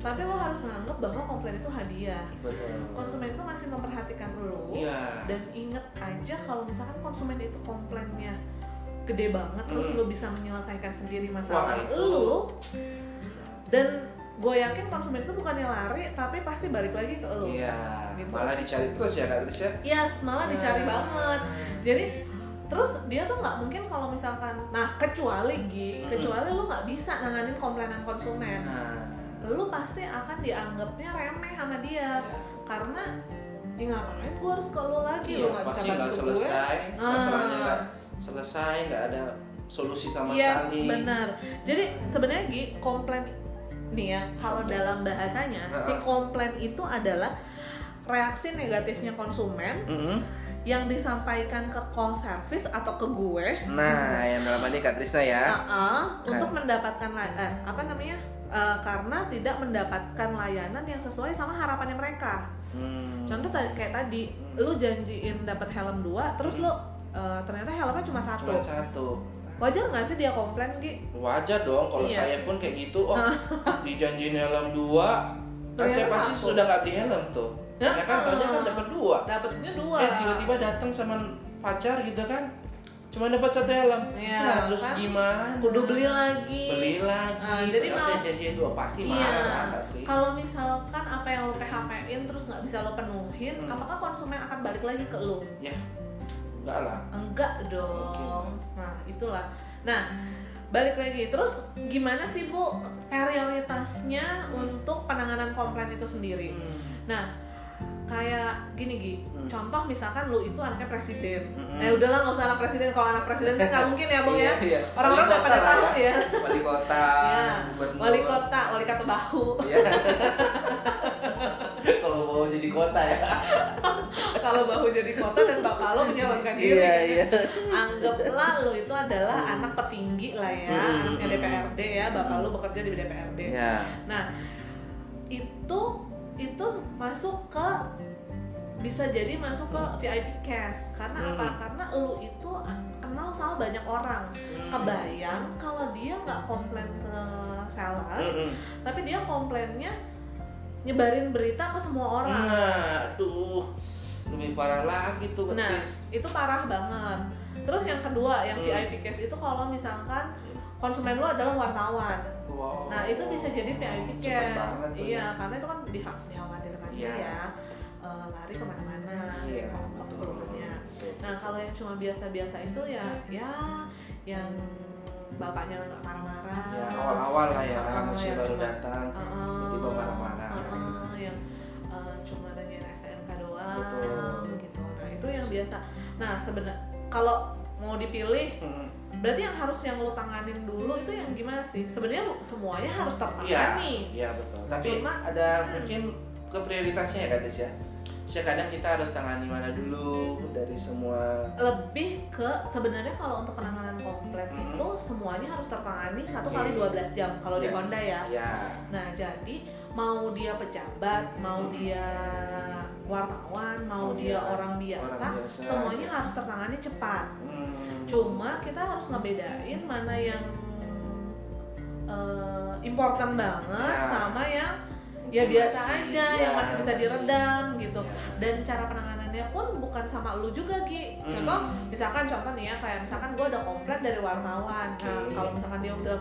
Tapi lo harus menganggap bahwa komplain itu hadiah. Betul. Konsumen itu masih memperhatikan lo iya. dan inget aja kalau misalkan konsumen itu komplainnya gede banget terus Hmm. lo bisa menyelesaikan sendiri masalah Wah, lo dan gue yakin konsumen itu bukannya lari tapi pasti balik lagi ke lo. Iya. Gitu. malah dicari terus ya kak Tris ya? Yes malah dicari Nah. banget. Jadi terus dia tuh nggak mungkin kalau misalkan nah kecuali Gi Hmm. kecuali lu nggak bisa nanganin komplainan konsumen nah lu pasti akan dianggapnya remeh sama dia ya. karena ya ngapain gue harus ke lu lagi Iya, lu nggak bisa bantu gue selesai Ah. masalahnya nggak selesai nggak ada solusi sama yes sekali benar jadi sebenarnya Gi komplain nih ya kalau Komplain. dalam bahasanya Ah. si komplain itu adalah reaksi negatifnya konsumen Mm-mm. Yang disampaikan ke call service atau ke gue nah yang dalam ini kak Trisna ya Uh-uh, untuk Kan. mendapatkan eh, apa namanya Eh, karena tidak mendapatkan layanan yang sesuai sama harapannya mereka. Hmm. Contoh kayak tadi, lu janjiin dapat helm dua, terus lu eh, ternyata helmnya cuma satu. cuma satu Wajar nggak sih dia komplain Gi? wajar dong kalau Iya. saya pun kayak gitu oh dijanjiin helm dua kan saya pasti sudah nggak beli helm tuh Ya, ya kan taunya kan dapat dua Dapatnya dua. eh tiba-tiba datang sama pacar gitu kan cuma dapat satu helm Iya, nah terus kan? gimana Kudu beli lagi. beli lagi Ah, jadi malah- dia janjiin dua pasti Iya. marah lah tapi Kalau misalkan apa yang lo PHP-in terus nggak bisa lo penuhin, Hmm. apakah konsumen akan balik lagi ke lo? ya enggak lah Enggak dong. Nah, itulah. Nah, balik lagi. Terus gimana sih, Bu, prioritasnya untuk penanganan komplain itu sendiri? Hmm. Nah, kayak gini Gi, Hmm. contoh misalkan lu itu anaknya presiden. Hmm. Eh udahlah nggak usah anak presiden, kalau anak presiden kan nggak mungkin ya, Bung ya. Iya, iya. Orang-orang udah pada tahu ya. wali kota Ya, wali kota, wali kota bahu. ya kalau mau jadi kota ya. kalau bahu jadi kota dan bapak lo menyalonkan diri Iya, iya. anggaplah lo itu adalah anak petinggi lah ya Hmm, anaknya hmm, DPRD ya bapak lo bekerja di DPRD Ya. nah itu itu masuk ke bisa jadi masuk ke VIP cash karena Hmm. apa karena lo itu kenal sama banyak orang Hmm. kebayang kalau dia nggak komplain ke sales Mm-mm. tapi dia komplainnya nyebarin berita ke semua orang Nah, aduh, lebih parah lagi tuh Nah, itu parah banget. Terus yang kedua, yang Hmm. VIP case itu kalau misalkan konsumen lu adalah wartawan. Wow. Nah, itu bisa jadi banget tuh Iya, ya. karena itu kan diha- dikhawatirkan Iya. ya eh, lari ke mana-mana oknum-oknumnya. Betul. Nah, kalau yang cuma biasa-biasa itu ya, ya yang bapaknya nggak marah-marah. Ya awal-awal lah ya, Heeh, masih yang baru cuma- datang, Heeh, tiba-tiba marah-marah. heeh, yang eh, cuma nanyain STNK doang Betul. gitu. Nah, itu yang biasa. Nah, sebenarnya kalau mau dipilih Mm-mm. berarti yang harus yang lo tanganin dulu itu yang gimana sih? Sebenarnya semuanya harus Iya, tertangani. iya betul. Tapi Cuma- ada Hmm. mungkin ke prioritasnya ya Katis ya. Misalnya kadang kita harus tangani mana dulu dari semua Lebih ke sebenarnya kalau untuk penanganan komplain Mhm. itu semuanya harus tertangani satu kali 12 jam kalau di Ya. Honda ya. ya. Nah, jadi mau dia pejabat, mau Mhm. dia wartawan, mau Mau dia orang biasa, orang biasa. semuanya harus tertangani cepat. Hmm. Cuma kita harus ngebedain mana yang eh, important banget Ya. sama yang Mungkin ya biasa masih- aja ya, yang masih bisa masih. diredam gitu. Ya. Dan cara penanganannya pun bukan sama lu juga Gi. Contoh Hmm. misalkan contoh nih ya kayak misalkan gue ada komplain dari wartawan. Nah, Oke. kalau misalkan dia udah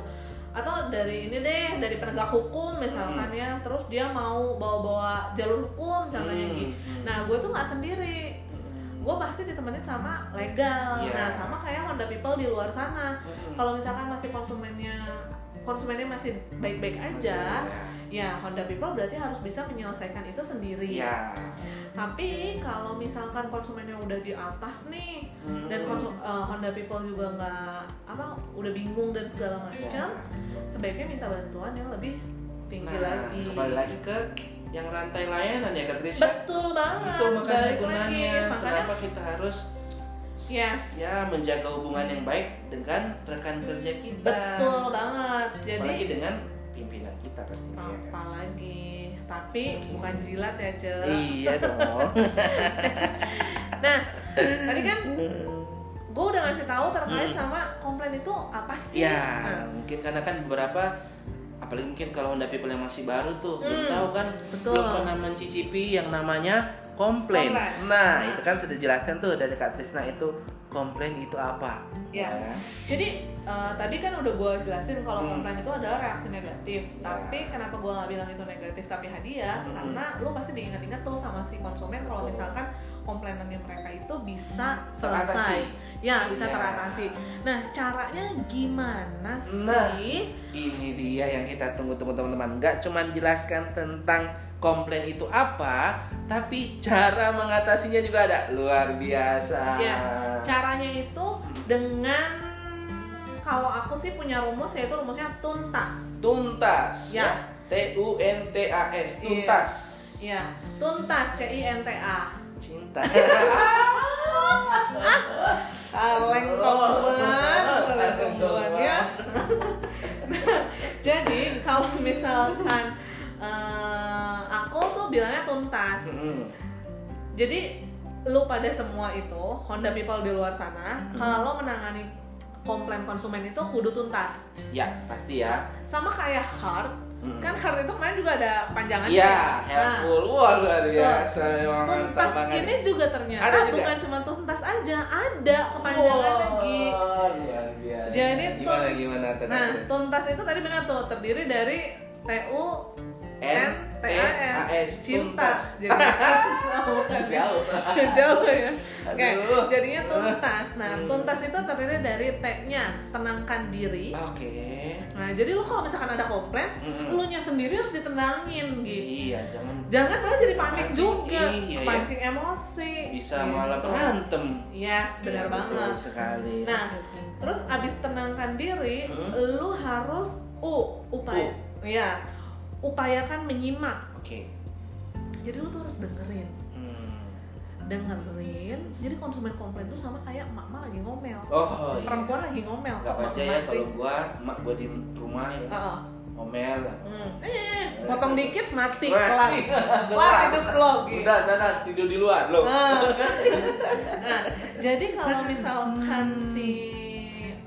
atau dari ini deh dari penegak hukum misalkan ya terus dia mau bawa-bawa jalur hukum contohnya Hmm, gitu. hmm. Nah gue tuh nggak sendiri, Hmm. gue pasti ditemenin sama legal. Iya. Nah sama kayak Honda People di luar sana. Hmm. Kalau misalkan masih konsumennya konsumennya masih baik-baik aja, Masih, ya Honda People berarti harus bisa menyelesaikan itu sendiri. ya. Tapi kalau misalkan konsumennya udah di atas nih Hmm. dan konsu- eh, Honda People juga nggak apa udah bingung dan segala macam, Ya. sebaiknya minta bantuan yang lebih tinggi Nah, lagi. kembali lagi ke yang rantai layanan ya Kak Tris ya. Betul banget. Itu makanya balik gunanya lagi. Makanya kenapa kita harus Yes. ya menjaga hubungan yang baik dengan rekan kerja kita. betul banget. Jadi Apalagi dengan pimpinan kita pastinya. ya kan? apa lagi? Tapi bukan jilat ya, Ce. Iya dong. Nah, tadi kan gue udah ngasih tahu terkait Hmm. sama komplain itu apa sih? ya, Nah, mungkin karena kan beberapa apalagi mungkin kalau Honda People yang masih baru tuh belum Hmm, tahu kan betul. belum pernah mencicipi yang namanya komplain. Komplain. Nah, Nah. itu kan sudah jelaskan tuh dari Kak Trisna itu komplain itu apa. Ya. Jadi eh, tadi kan udah gue jelasin kalau Hmm. komplain itu adalah reaksi negatif. Ya. Tapi kenapa gue nggak bilang itu negatif tapi hadiah? Hmm. Karena lu pasti diingat-ingat tuh sama si konsumen kalau misalkan komplainannya mereka itu bisa Teratasi. selesai. Ya, bisa Ya. teratasi. Nah, caranya gimana sih? Nah. Ini dia yang kita tunggu-tunggu teman-teman. Nggak cuma jelaskan tentang komplain itu apa, tapi cara mengatasinya juga ada. Luar biasa. Yes. Caranya itu dengan kalau aku sih punya rumus yaitu rumusnya tuntas. Tuntas. Ya. T U N T A S. Iya. Tuntas. Ya, tuntas C I N T A. Cinta. kaleng tongguan ya jadi kalau misalkan eh, aku tuh bilangnya tuntas jadi lu pada semua itu Honda people di luar sana kalau menangani komplain konsumen itu kudu tuntas Ya, pasti ya. sama kayak hard Mm-mm. kan hard itu kemarin juga ada panjangannya Iya, ya. Nah, helpful. Wah, luar biasa. tuntas ini juga ternyata Ada juga? bukan cuma tuntas aja ada kepanjangan Wah, lagi luar biasa. Jadi gimana gimana Nah, tuntas itu tadi benar tuh terdiri dari TU N T A S tuntas. Jadi. Jauh. Jauh ya. Oke, jadinya tuntas. Nah, Hmm. tuntas itu terdiri dari T-nya tenangkan diri. Oke. Nah, jadi lu kalau misalkan ada komplain, lu nya sendiri harus ditenangin gitu. Iya, jangan Jangan malah jadi panik Pancing, juga, iya, iya. pancing emosi. bisa Gitu. malah berantem. Yes, benar Iya, banget. Sekali. Nah, terus abis tenangkan diri, Hmm. lu harus u upaya, ya upayakan menyimak. Oke. jadi lu tuh harus dengerin Hmm. dengerin jadi konsumen komplain tuh sama kayak emak-emak lagi ngomel Oh, iya. perempuan lagi ngomel Gak aja ya kalau gua emak gua di rumah ya Heeh. ngomel. Hmm. Eh, potong dikit mati kelar. kelar. Hidup lo gitu. Udah sana tidur di luar lo. Nah, jadi kalau misalkan si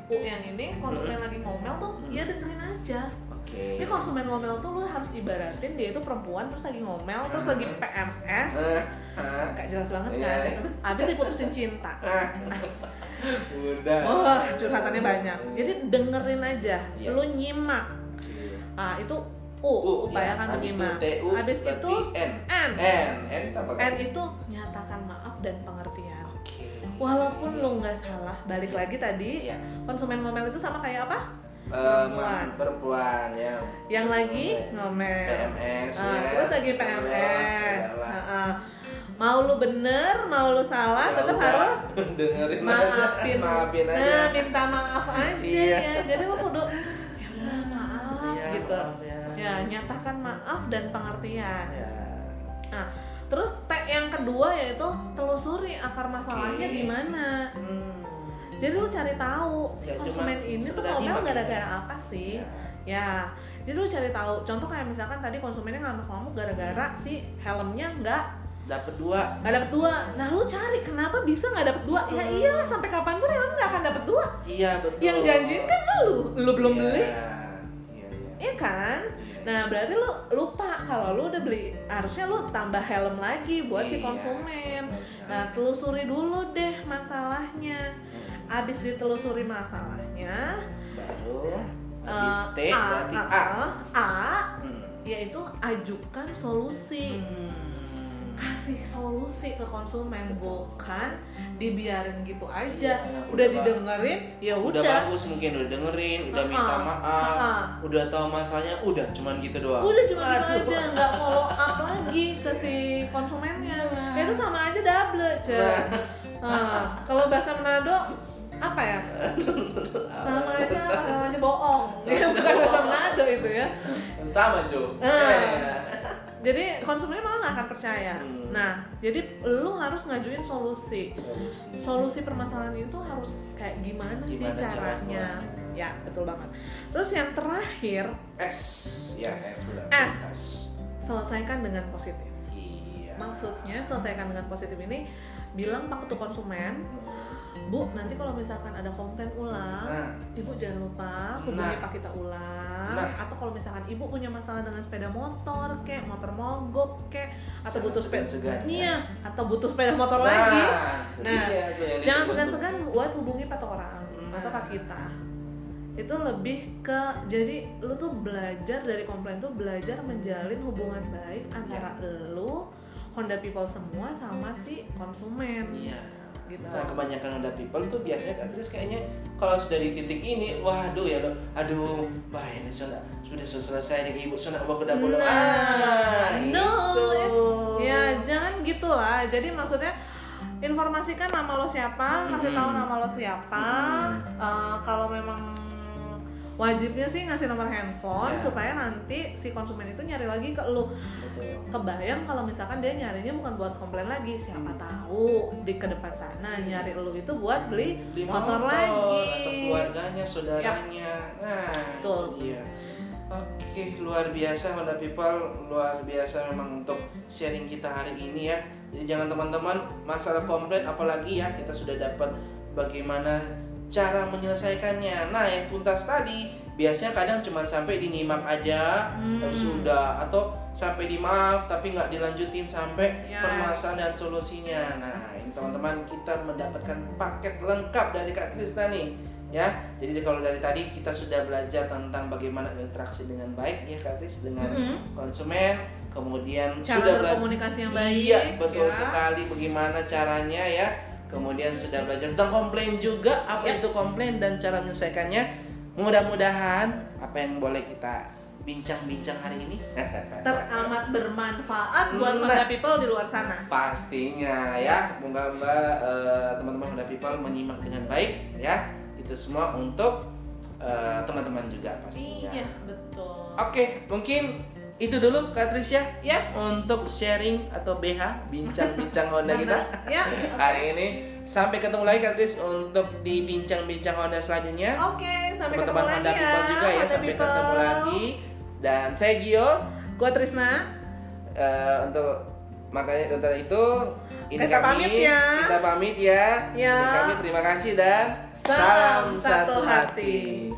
U yang ini konsumen lagi ngomel tuh, Hmm. ya dengerin aja. Oke. Jadi konsumen ngomel tuh lu harus ibaratin dia itu perempuan terus lagi ngomel terus lagi PMS. Eh, eh. Gak jelas banget Iya, kan? iya. Abis diputusin cinta. Udah. Wah, curhatannya banyak. Jadi dengerin aja, Iya. lu nyimak. Oke. Ah, itu U, U, upayakan ya. Itu menyimak. TU, Habis itu N. N. N. N itu? N itu nyatakan maaf dan pengertian. Oke. Walaupun lu nggak salah, balik Iya. lagi tadi Iya. konsumen ngomel itu sama kayak apa? Eh, Perempuan. perempuan ya. Yang lagi ngomel. PMS Ah, ya. terus lagi PMS. Ah, ah. Mau lu bener, mau lu salah, Ya tetap harus dengerin maafin. aja. Maafin aja. Nah, minta maaf aja Iya. ya. Jadi lu kudu ya udah maaf Iya, gitu. maaf ya. Ya, nyatakan maaf dan pengertian. Ya. Nah, terus T yang kedua yaitu telusuri akar masalahnya Oke. di mana. Hmm. Jadi lu cari tahu si Ya, konsumen ini tuh ngomel gara-gara ya. apa sih? Ya. Ya, jadi lu cari tahu. Contoh kayak misalkan tadi konsumennya ngamuk-ngamuk gara-gara si helmnya nggak Dapat dua. nggak dapet dua. Nah lu cari kenapa bisa nggak dapet dua? Ya Betul. iyalah sampai kapan pun helm nggak akan dapet dua. Iya betul. Yang janjiin kan lu, lu belum Iya. beli, Iya iya. iya kan? Nah berarti lu lupa kalau lu udah beli, harusnya lu tambah helm lagi buat si Iya, konsumen. betul sekali. Nah telusuri dulu deh masalahnya. Abis ditelusuri masalahnya, baru habis eh, T berarti A. A, A, Hmm. yaitu ajukan solusi. Hmm. kasih solusi ke konsumen bukan dibiarin gitu aja Iya, udah udah didengerin ya udah, udah bagus mungkin udah dengerin udah minta maaf uh-uh. udah tahu masalahnya udah cuman gitu doang udah cuma gitu aja nggak follow up lagi ke si konsumennya Ya, itu sama aja double aja nah, kalau bahasa Manado apa ya? Sama aja sama aja bohong. Ya bukan bahasa Manado itu ya. Sama cuy Ah. jadi konsumennya malah nggak akan percaya. Hmm. nah jadi lu harus ngajuin solusi. Solusi. Solusi permasalahan itu harus kayak gimana, Gimana sih caranya? caranya? ya betul banget. Terus yang terakhir S. Ya S benar. S. selesaikan dengan positif. Iya. Maksudnya selesaikan dengan positif ini bilang pak ke konsumen bu nanti kalau misalkan ada komplain ulang nah ibu jangan lupa hubungi Nah. pak kita ulang Nah. atau kalau misalkan ibu punya masalah dengan sepeda motor kek motor mogok kek atau Jangan butuh sepeda segan-segan, ya. iya atau butuh sepeda motor lagi Nah, iya, yang jangan segan-segan buat hubungi pak orang Nah. atau pak kita itu lebih ke jadi lu tuh belajar dari komplain tuh belajar menjalin hubungan baik antara Iya. lu Honda People semua sama si konsumen iya gitu Nah, kebanyakan Honda people tuh biasanya kan terus kayaknya kalau sudah di titik ini, waduh ya lo, aduh, wah ini sudah sudah selesai nih ibu, sudah mau ke dapur. Nah, ah, no, itu. it's, ya jangan gitulah. Jadi maksudnya informasikan nama lo siapa, kasih tahu nama lo siapa. Mm-mm. Eh, kalau memang wajibnya sih ngasih nomor handphone Ya. supaya nanti si konsumen itu nyari lagi ke lo. Betul. Kebayang kalau misalkan dia nyarinya bukan buat komplain lagi, siapa tahu di ke depan sana nyari lo itu buat beli Beli motor, lagi. atau keluarganya, saudaranya. Nah, Betul. dia. Oke, luar biasa Honda People, luar biasa memang untuk sharing kita hari ini ya. Jadi jangan teman-teman masalah komplain apalagi ya kita sudah dapat bagaimana cara menyelesaikannya. Nah, yang tuntas tadi biasanya kadang cuma sampai dinyimak aja Hmm. sudah atau sampai di maaf tapi nggak dilanjutin sampai Yes. permasalahan dan solusinya. Nah, ini teman-teman kita mendapatkan paket lengkap dari Kak Krista nih ya. Jadi kalau dari tadi kita sudah belajar tentang bagaimana interaksi dengan baik ya Kak Kris dengan Mhm. konsumen, kemudian Cara sudah belajar berkomunikasi yang baik, Iya, betul ya. sekali bagaimana caranya ya. Kemudian sudah belajar tentang komplain juga, apa Ya. itu komplain dan cara menyelesaikannya. Mudah-mudahan apa yang boleh kita bincang-bincang hari ini teramat bermanfaat buat Nah. Honda People di luar sana. pastinya ya Yes. semoga eh, teman-teman Honda People menyimak dengan baik ya itu semua untuk eh, teman-teman juga pastinya Iya, betul. oke mungkin itu dulu Kak Tris ya Yes. untuk sharing atau BH bincang-bincang Honda kita. Ya, hari ini sampai ketemu lagi Kak Tris untuk di bincang-bincang Honda selanjutnya Oke, sampai ketemu teman-teman lagi Honda ya. People juga ya Honda sampai People. ketemu lagi dan saya Gio Gua Trisna. Eh, untuk makanya untuk itu ini Kita kami pamit ya. kita pamit ya Ya. Kami terima kasih dan Salam satu hati.